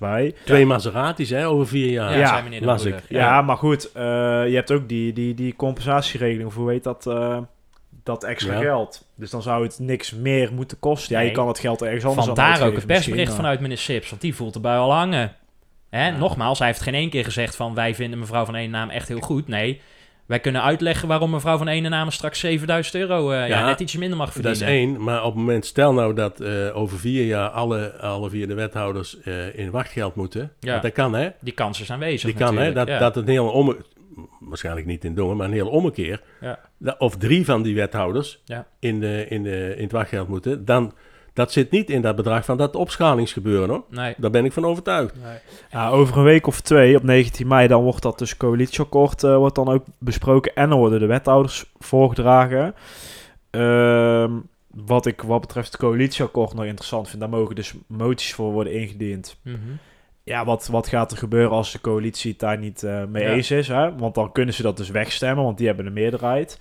B: bij.
C: Twee Maseratis, hè, over vier jaar.
A: Ja,
B: Ja,
C: las ik.
B: Ja,
C: Ja.
B: maar goed. eh, je hebt ook die, die, die compensatieregeling. Of hoe heet dat? eh, dat extra
C: Ja.
B: geld. Dus dan zou het niks meer moeten kosten. Ja,
A: Nee.
B: je kan het geld ergens anders aan
A: Vandaar ook het persbericht vanuit meneer Sips, want die voelt erbij al hangen. Hè, Nogmaals, hij heeft geen één keer gezegd van wij vinden mevrouw van ene naam echt heel goed. Nee, wij kunnen uitleggen waarom mevrouw van ene naam straks 7000 euro eh, ja,
C: Ja,
A: net ietsje minder mag
C: Dat
A: verdienen.
C: is één, maar op het moment, stel nou dat eh, over vier jaar alle, alle vier de wethouders eh, in wachtgeld moeten.
A: Ja.
C: Want dat kan, hè?
A: Die kans is aanwezig
C: Die kan, hè? Dat,
A: ja.
C: dat het een hele omme... Waarschijnlijk niet in Dongen, maar een hele ommekeer.
A: Ja.
C: Of drie van die wethouders
A: Ja.
C: in, de, in, de, in het wachtgeld moeten. Dan, dat zit niet in dat bedrag van dat opschalingsgebeuren, hoor.
A: Nee.
C: Daar ben ik van overtuigd.
B: Ja, over een week of twee, op 19 mei, dan wordt dat dus coalitieakkoord eh, wordt dan ook besproken. En dan worden de wethouders voorgedragen. Ehm, wat ik wat betreft het coalitieakkoord nog interessant vind, daar mogen dus moties voor worden ingediend.
A: Mhm.
B: Ja, wat, wat gaat er gebeuren als de coalitie het daar niet eh, mee
A: Ja.
B: eens is? Hè? Want dan kunnen ze dat dus wegstemmen, want die hebben de meerderheid.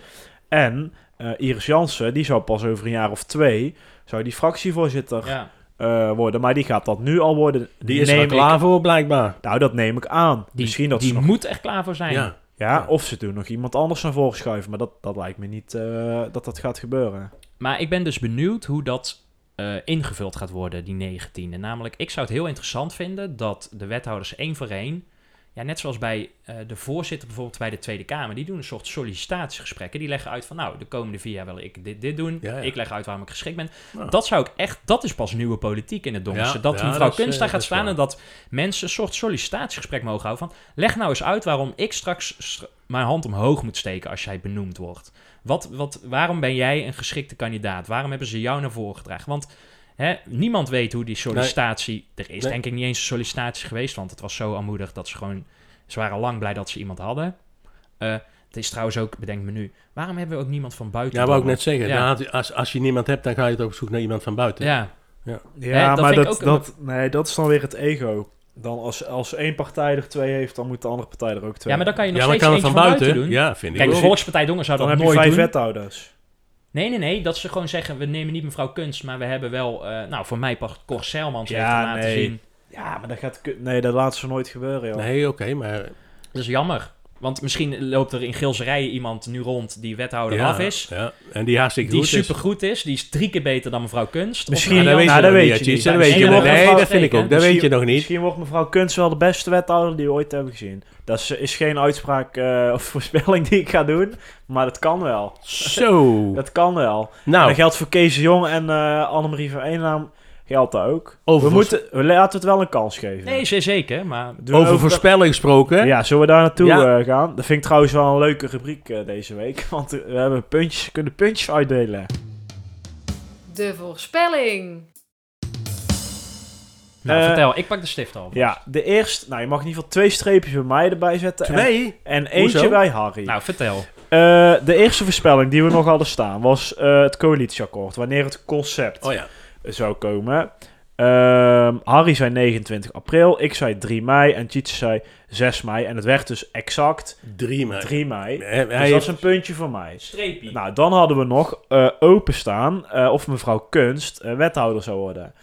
B: En eh, Iris Jansen, die zou pas over een jaar of twee, zou die fractievoorzitter
A: Ja.
B: eh, worden. Maar die gaat dat nu al worden.
C: Die is
B: Neem
C: er
B: ik-
C: klaar voor, blijkbaar.
B: Nou, dat neem ik aan.
A: Die,
B: Misschien dat
A: die
B: ze nog
A: moet echt klaar voor zijn.
C: Ja.
B: Ja, of ze doen nog iemand anders naar voren schuiven. Maar dat, dat lijkt me niet dat dat gaat gebeuren.
A: Maar ik ben dus benieuwd hoe dat eh, ingevuld gaat worden, die 19e. Namelijk, ik zou het heel interessant vinden dat de wethouders één voor één ja, net zoals bij eh, de voorzitter bijvoorbeeld bij de Tweede Kamer, die doen een soort sollicitatiegesprekken. Die leggen uit van, nou, de komende vier jaar wil ik dit, dit doen.
C: Ja, ja.
A: Ik leg uit waarom ik geschikt ben. Dat zou ik echt, dat is pas nieuwe politiek in het Donkerse.
C: Ja,
A: dat mevrouw
C: dat
A: Kunst
C: eh,
A: daar gaat
C: dat is
A: staan
C: waar.
A: en dat mensen een soort sollicitatiegesprek mogen houden van, leg nou eens uit waarom ik straks str- mijn hand omhoog moet steken als jij benoemd wordt. Wat, wat, waarom ben jij een geschikte kandidaat? Waarom hebben ze jou naar voren gedragen? Want hè, niemand weet hoe die sollicitatie... Er is
C: Nee.
A: denk ik niet eens een sollicitatie geweest, want het was zo armoedig dat ze gewoon... Ze waren lang blij dat ze iemand hadden. Eh, het is trouwens ook, bedenk me nu, waarom hebben we ook niemand van buiten?
C: Ja, wou ik net zeggen.
A: Ja.
C: Dan als, als je niemand hebt, dan ga je het op zoek naar iemand van buiten.
A: Ja,
B: Ja,
A: dat
B: maar dat, dat, nee, dat is dan weer het ego. Dan als, als één partij er twee heeft, dan moet de andere partij er ook twee.
A: ja, maar dan kan je nog
C: Ja, maar
A: steeds
C: kan het
A: eentje
C: van
A: van
C: buiten?
A: buiten doen.
C: Ja, vind ik
A: Kijk, de. Volkspartij Dongen zou
B: dan
A: dat
B: heb je
A: nooit
B: vijf
A: doen.
B: wethouders.
A: Nee, nee, nee. Dat ze gewoon zeggen, we nemen niet mevrouw Kunst, maar we hebben wel... eh, nou, voor mij past Cor Seilmans heeft
B: Ja,
A: laten
B: nee.
A: zien.
B: Ja, maar dat gaat... Nee, dat laten ze nooit gebeuren, joh.
C: Nee, oké, maar...
A: Dat is jammer. Want misschien loopt er in Gilserijen iemand nu rond die wethouder
C: ja,
A: af is.
C: Ja, en die hartstikke
A: Die
C: goed is.
A: super goed is. Die is drie keer beter dan mevrouw Kunst.
B: Misschien-
C: weet
B: Nou,
C: je
B: dat
C: nog
B: weet
C: niet,
B: je niet.
C: Dat weet je nog Nee, dat vind ik ook. Dat weet je nog niet.
B: Misschien wordt mevrouw Kunst wel de beste wethouder die we ooit hebben gezien. Dat is, is geen uitspraak eh, of voorspelling die ik ga doen, maar dat kan wel.
C: Zo.
B: Dat kan wel. En
C: Nou,
B: dat geldt voor Kees Jong en eh Annemarie van Eennaam geldt dat ook.
C: over,
B: We, moeten, we laten het wel een kans geven.
A: Nee, zeker. Maar
C: over voorspelling gesproken.
B: Ja, zullen we daar naartoe
C: Ja.
B: eh, gaan? Dat vind ik trouwens wel een leuke rubriek eh, deze week. Want we hebben puntjes, kunnen puntjes uitdelen.
D: De voorspelling.
A: nou,
B: Eh,
A: vertel. Ik pak de stift al.
B: Ja, de eerste... Nou, je mag in ieder geval twee streepjes bij mij erbij zetten. En,
C: Twee?
B: en eentje
C: Hoezo?
B: bij Harry.
A: Nou, vertel.
B: Eh, de eerste voorspelling die we nog hadden staan was eh, het coalitieakkoord. Wanneer het concept
C: Oh ja.
B: Zou komen. Ehm, Harry zei 29 april, ik zei 3 mei en Tjitse zei 6 mei. En het werd dus exact
C: Drie mei.
B: 3 mei.
C: Hij,
B: Dus
C: hij
B: dat is een puntje voor mij.
A: Streepie.
B: Nou, dan hadden we nog eh, openstaan eh, of mevrouw Kunst eh, wethouder zou worden.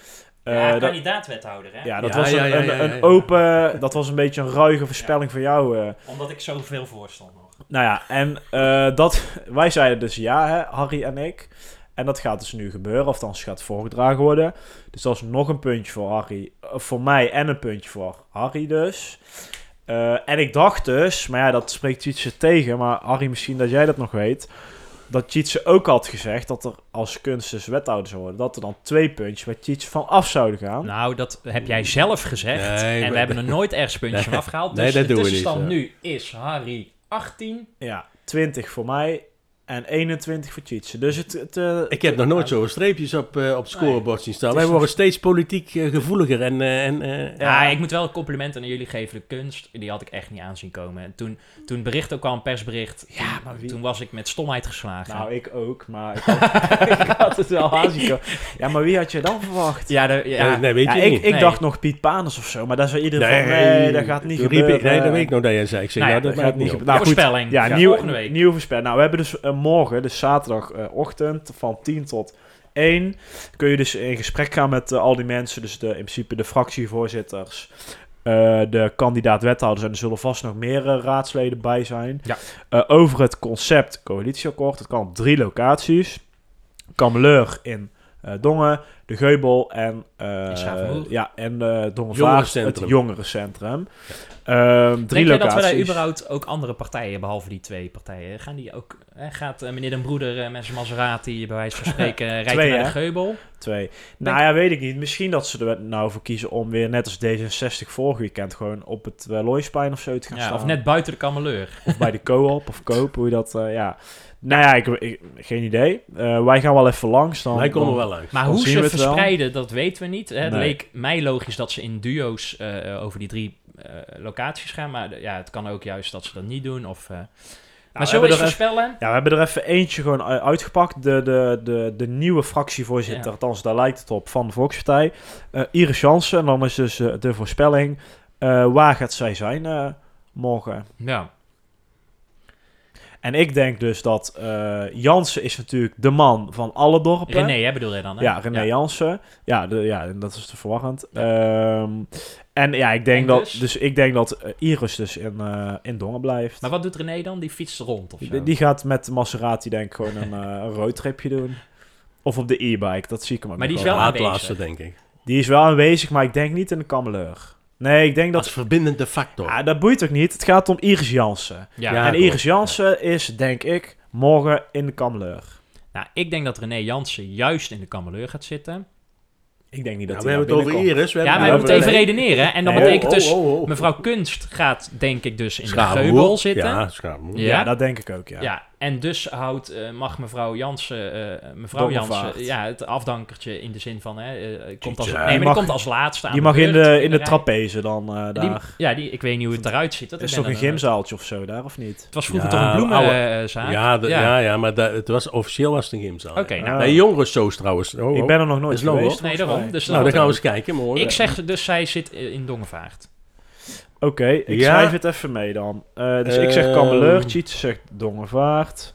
B: Eh,
A: ja, kandidaat-wethouder, hè?
B: ja, dat
C: Ja,
B: was
C: ja,
B: een,
C: ja,
B: een,
C: ja, ja,
B: een
C: ja.
B: open, dat was een beetje een ruige voorspelling van jou. eh.
A: Omdat ik zoveel voorstond nog.
B: Nou ja, en eh, dat, wij zeiden dus ja, hè, Harry en ik. En dat gaat dus nu gebeuren, of althans gaat voorgedragen worden. Dus dat is nog een puntje voor Harry, eh, voor mij en een puntje voor Harry dus. Eh, en ik dacht dus, maar ja, dat spreekt Tjitse tegen, maar Harry, misschien dat jij dat nog weet. Dat Tjitse ook had gezegd dat er als kunst dus wethouder zou worden, dat er dan twee puntjes bij Tjitse van af zouden gaan.
A: Nou, dat heb jij zelf gezegd.
C: Nee,
A: en we hebben er nooit ergens puntjes van afgehaald.
C: Nee,
A: Dus
C: dat
A: de
C: doen we niet,
A: nu is Harry 18.
B: Ja, 20 voor mij en 21 voor Tjitse. Dus het... het eh,
C: Ik heb nog nooit zo streepjes op, eh, op het scorebord zien staan. Wij
B: is
C: worden steeds politiek eh, gevoeliger en... eh, en eh,
A: Ja,
B: Ja.
A: ik moet wel een compliment aan jullie geven. De kunst, die had ik echt niet aanzien komen. En toen, toen het bericht ook al een persbericht.
B: Ja,
A: toen,
B: maar wie-
A: toen was ik met stomheid geslagen.
B: Nou, ik ook, maar ik had, ik had het wel aanzien komen. Ja, maar wie had je dan verwacht?
A: ja, de, ja,
C: eh, nee, weet
B: Ja,
C: je
B: ik,
C: niet.
B: ik
A: Nee.
B: dacht nog Piet Panus of zo, maar daar zei iedereen van, nee, dat gaat niet gebeuren.
C: Ik, nee, dat weet ik nog dat jij zei. Ik zeg,
A: Nou
C: nou, dat
B: dat
C: gaat niet.
B: Nou, goed.
A: voorspelling.
B: Ja, nieuw,
A: volgende week.
B: nieuwe voorspel. Nou, we hebben dus eh, morgen, dus zaterdagochtend, van 10 tot 1, kun je dus in gesprek gaan met eh, al die mensen, dus de, in principe de fractievoorzitters, eh, de kandidaat-wethouders en er zullen vast nog meer eh, raadsleden bij zijn.
A: Ja.
B: Over het concept coalitieakkoord. Het kan op drie locaties. Kameleur in Dongen, de Geubel en, eh ja, en uh, Dongenvaart, het jongerencentrum. Ehm, drie
A: Denk je dat we daar
B: locaties.
A: überhaupt ook andere partijen, behalve die twee partijen, gaan die ook... Hè, gaat eh, meneer Den Broeder eh, met zijn Maserati, bij wijze van spreken, rijden
B: Twee,
A: naar
B: hè?
A: de Geubel?
B: Twee. Nou ja, weet ik niet. Misschien dat ze er nou voor kiezen om weer net als D66 vorig weekend gewoon op het uh, of zo te gaan
A: Ja,
B: staan.
A: of net buiten de kameleur.
B: Of bij de co-op of koop, hoe je dat, eh, ja. Nou ja, ik, ik- geen idee. Eh, wij gaan wel even langs. Dan,
C: Wij komen
B: dan-
C: wel langs.
A: Maar hoe ze
B: we het wel.
A: verspreiden, dat weten we niet. Hè. Het
B: Nee.
A: leek mij logisch dat ze in duo's eh, over die drie eh, locaties gaan. Maar ja, het kan ook juist dat ze dat niet doen. Of, eh, maar
B: we
A: zullen we eens
B: hebben er
A: voorspellen?
B: Ja, we hebben er even eentje gewoon uitgepakt. De, de, de, de nieuwe fractievoorzitter,
A: Ja.
B: althans daar lijkt het op, van de Volkspartij. Eh Iris Jansen. En dan is dus de voorspelling. eh, waar gaat zij zijn eh, morgen?
A: Ja.
B: En ik denk dus dat eh Jansen is natuurlijk de man van alle dorpen.
A: René, hè, bedoel je dan? Hè?
B: Ja, René Jansen. Ja, de, ja, dat is te verwarrend. Ehm, en ja, ik denk
A: En
B: dat,
A: dus?
B: dus? ik denk dat eh, Iris dus in, eh, in Dongen blijft.
A: Maar wat doet René dan? Die fietst rond of zo?
B: die, die gaat met de Maserati denk ik gewoon een, eh, een roadtripje doen. Of op de e-bike, dat zie ik hem ook
A: Maar die is wel aanwezig.
C: laatste, denk ik.
B: Die is wel aanwezig, maar ik denk niet in de kameleur. Nee, ik denk dat...
C: Als verbindende factor.
B: Ja, dat boeit ook niet. Het gaat om Iris Jansen.
A: Ja.
C: Ja.
B: en. Iris Jansen is, denk ik, morgen in de kameleur.
A: Nou, ik denk dat René Jansen juist in de kameleur gaat zitten.
B: Ik denk niet dat
C: Ja, we hebben het over. Iris. We
A: Ja, maar we moeten even
B: nee.
A: redeneren. En dan
B: Nee,
A: betekent
C: oh,
A: dus...
C: oh, oh, oh.
A: Mevrouw Kunst gaat denk ik dus in de geubel zitten.
C: Ja.
A: Ja.
B: Ja, dat denk ik ook, ja.
A: Ja, en dus houdt, eh, mag mevrouw Jansen, eh, mevrouw. Jansen, ja, het afdankertje in de zin van, hè, eh, komt als, nee, maar die
B: mag-
A: komt als laatste aan
B: Die mag in de, in de trapeze dan eh,
A: Die-
B: daar.
A: ja, die, ik weet niet hoe het eruit ziet. Dat
B: is toch een gymzaaltje of zo daar, of niet?
A: Het was vroeger
C: Ja,
A: toch een bloemenzaak?
C: Ja, de- ja. Ja, maar dat, het was, officieel was het een gymzaal.
A: Oké,
C: ja.
A: nou.
C: Nee, jongerensoos trouwens. Oh,
B: Ik
C: oh.
B: ben er nog nooit
C: is logo.
B: geweest.
A: nee, daarom. Dus
C: Nou, dan gaan we eens kijken morgen.
A: Ik zeg dus, zij zit in Dongevaart.
B: Oké, ik
C: Ja.
B: schrijf het even mee dan. Eh, dus ik zeg
C: Ehm.
B: Kameleur, Cheats zegt Dongevaart.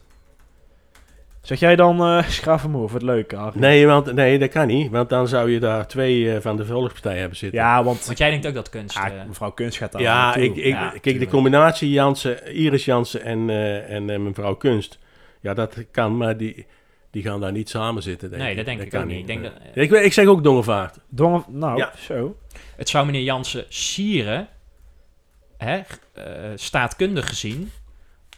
B: Zeg jij dan eh Schravenmoer voor het leuke?
C: Nee, want, nee, dat kan niet. Want dan zou je daar twee eh, van de volkspartij hebben zitten.
B: Ja, want
A: Want jij denkt ook dat kunst...
B: ah, mevrouw Kunst gaat daar
C: Ja, ik, ik,
A: Ja,
C: kijk, de combinatie Jansen, Iris Jansen en, eh, en mevrouw Kunst. Ja, dat kan, maar die, die gaan daar niet samen zitten, denk
A: nee,
C: ik.
A: dat denk ik
C: kan
A: ook niet. Ik, denk dat,
C: ik, ik zeg ook Dongevaart.
B: Donge, nou,
C: Ja.
B: zo.
A: het zou meneer Jansen sieren, hè, eh, staatkundig gezien,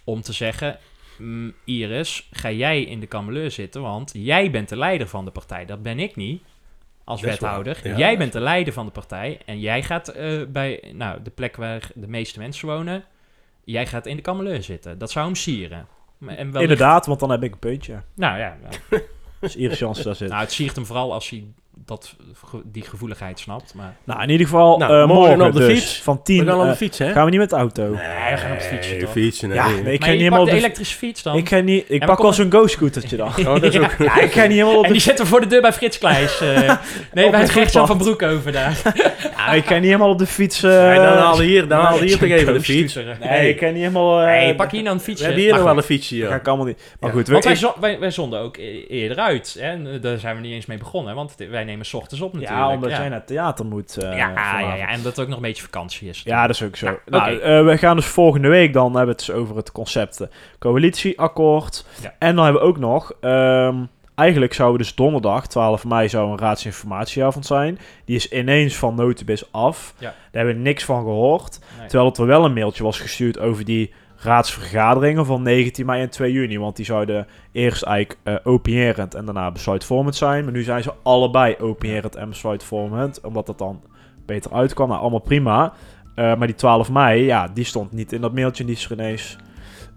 A: om te zeggen... "Mm, Iris, ga jij in de kameleur zitten, want jij bent de leider van de partij. Dat ben ik niet, als wethouder.
C: Ja,
A: jij bent de leider van de partij en jij gaat eh, bij nou, de plek waar de meeste mensen wonen... Jij gaat in de kameleur zitten. Dat zou hem sieren. En wellicht-
B: Inderdaad, want dan heb ik een puntje.
A: Nou ja, ja.
B: Dus Iris Jansen daar zit.
A: nou, het siert hem vooral als hij dat, ge- die gevoeligheid snapt. Maar
B: Nou, in ieder geval
C: Nou,
B: eh,
C: morgen
B: morgen
C: op de
B: dus,
C: fiets.
B: van
C: We
B: 10
C: gaan op
B: eh,
C: de fiets, hè?
B: gaan we niet met de auto.
A: we gaan op de fietsje, toch?
C: fietsen. nee.
B: Ja, nee, ik
A: maar
B: ga niet helemaal op
A: de
B: de
A: elektrische fiets dan.
B: Ik, ga niet, ik pak wel zo'n go-scootertje dan.
C: Oh, dat is ook...
B: ja, ik ga niet helemaal op
A: en die zitten voor de deur bij Frits Kleijs. eh. nee,
B: Op
A: bij
B: het
A: van. Broek over daar.
B: ja, ik ga niet helemaal op de fiets. eh,
C: Nee, dan haal hier, dan haal je hier toch even de fiets.
B: nee, ik ga niet helemaal. eh,
A: Nee, pak hier nou een
C: We
A: fietsje.
C: hebben hier nog wel een fietsje, ja.
B: ik allemaal niet. Maar goed, we,
A: Want wij, zonden ook e- eerder uit. Hè? En, eh, Daar zijn we niet eens mee begonnen. Want wij nemen 's ochtends op natuurlijk.
B: ja, omdat
A: ja.
B: jij naar het theater moet. eh,
A: ja, ja, ja, en dat ook nog een beetje vakantie is.
B: Ja, dat is ook zo.
A: Nou,
B: Nou, eh, we gaan dus volgende week dan hebben we het dus over het concept eh, coalitieakkoord. En dan hebben we ook nog, ehm, eigenlijk zou we dus donderdag, 12 mei, zou een raadsinformatieavond zijn. Die is ineens van notibis af.
A: Ja.
B: Daar hebben we niks van gehoord.
A: Nee.
B: Terwijl het er wel een mailtje was gestuurd over die raadsvergaderingen van 19 mei en 2 juni. Want die zouden eerst eigenlijk opinierend en daarna besluitvormend zijn. Maar nu zijn ze allebei opinierend en besluitvormend. Omdat dat dan beter uitkwam. Nou, allemaal prima. Eh, maar die 12 mei, ja, die stond niet in dat mailtje. Die is er ineens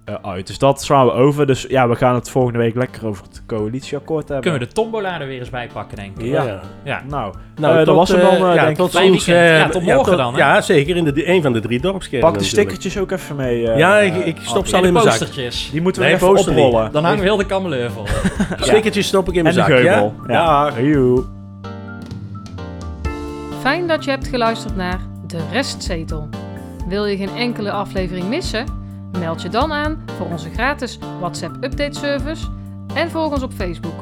B: eh, uit. Dus dat slaan we over. Dus ja, we gaan het volgende week lekker over het coalitieakkoord hebben.
A: Kunnen we de tombola er weer eens bij pakken, denk ik.
B: Ja.
C: Ja.
A: Ja.
B: Nou,
C: Nou,
B: Eh, dat was hem
C: eh,
B: dan, eh,
C: ja,
B: denk ik.
C: tot eh,
A: Ja, tot morgen
C: tot-
A: dan, hè?
C: Ja, zeker. In de, een van de drie dorpskernen
B: pak de stickertjes ook even mee. eh,
C: Ja, ik- ik stop ze al
A: En
C: in
A: de
C: mijn zak.
B: Die moeten we
C: Nee,
B: even
C: niet.
B: oprollen.
A: Dan hangen we heel de kameleur vol.
C: Stickertjes stop ik in
B: En
C: mijn
B: de
C: zak,
B: geubel.
C: ja?
B: Ja.
C: Ja.
D: Fijn dat je hebt geluisterd naar De Restzetel. Wil je geen enkele aflevering missen? Meld je dan aan voor onze gratis WhatsApp update service en volg ons op Facebook.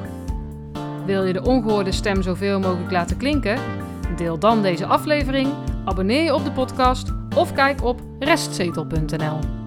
D: Wil je de ongehoorde stem zoveel mogelijk laten klinken? Deel dan deze aflevering, abonneer je op de podcast of kijk op restzetel.nl.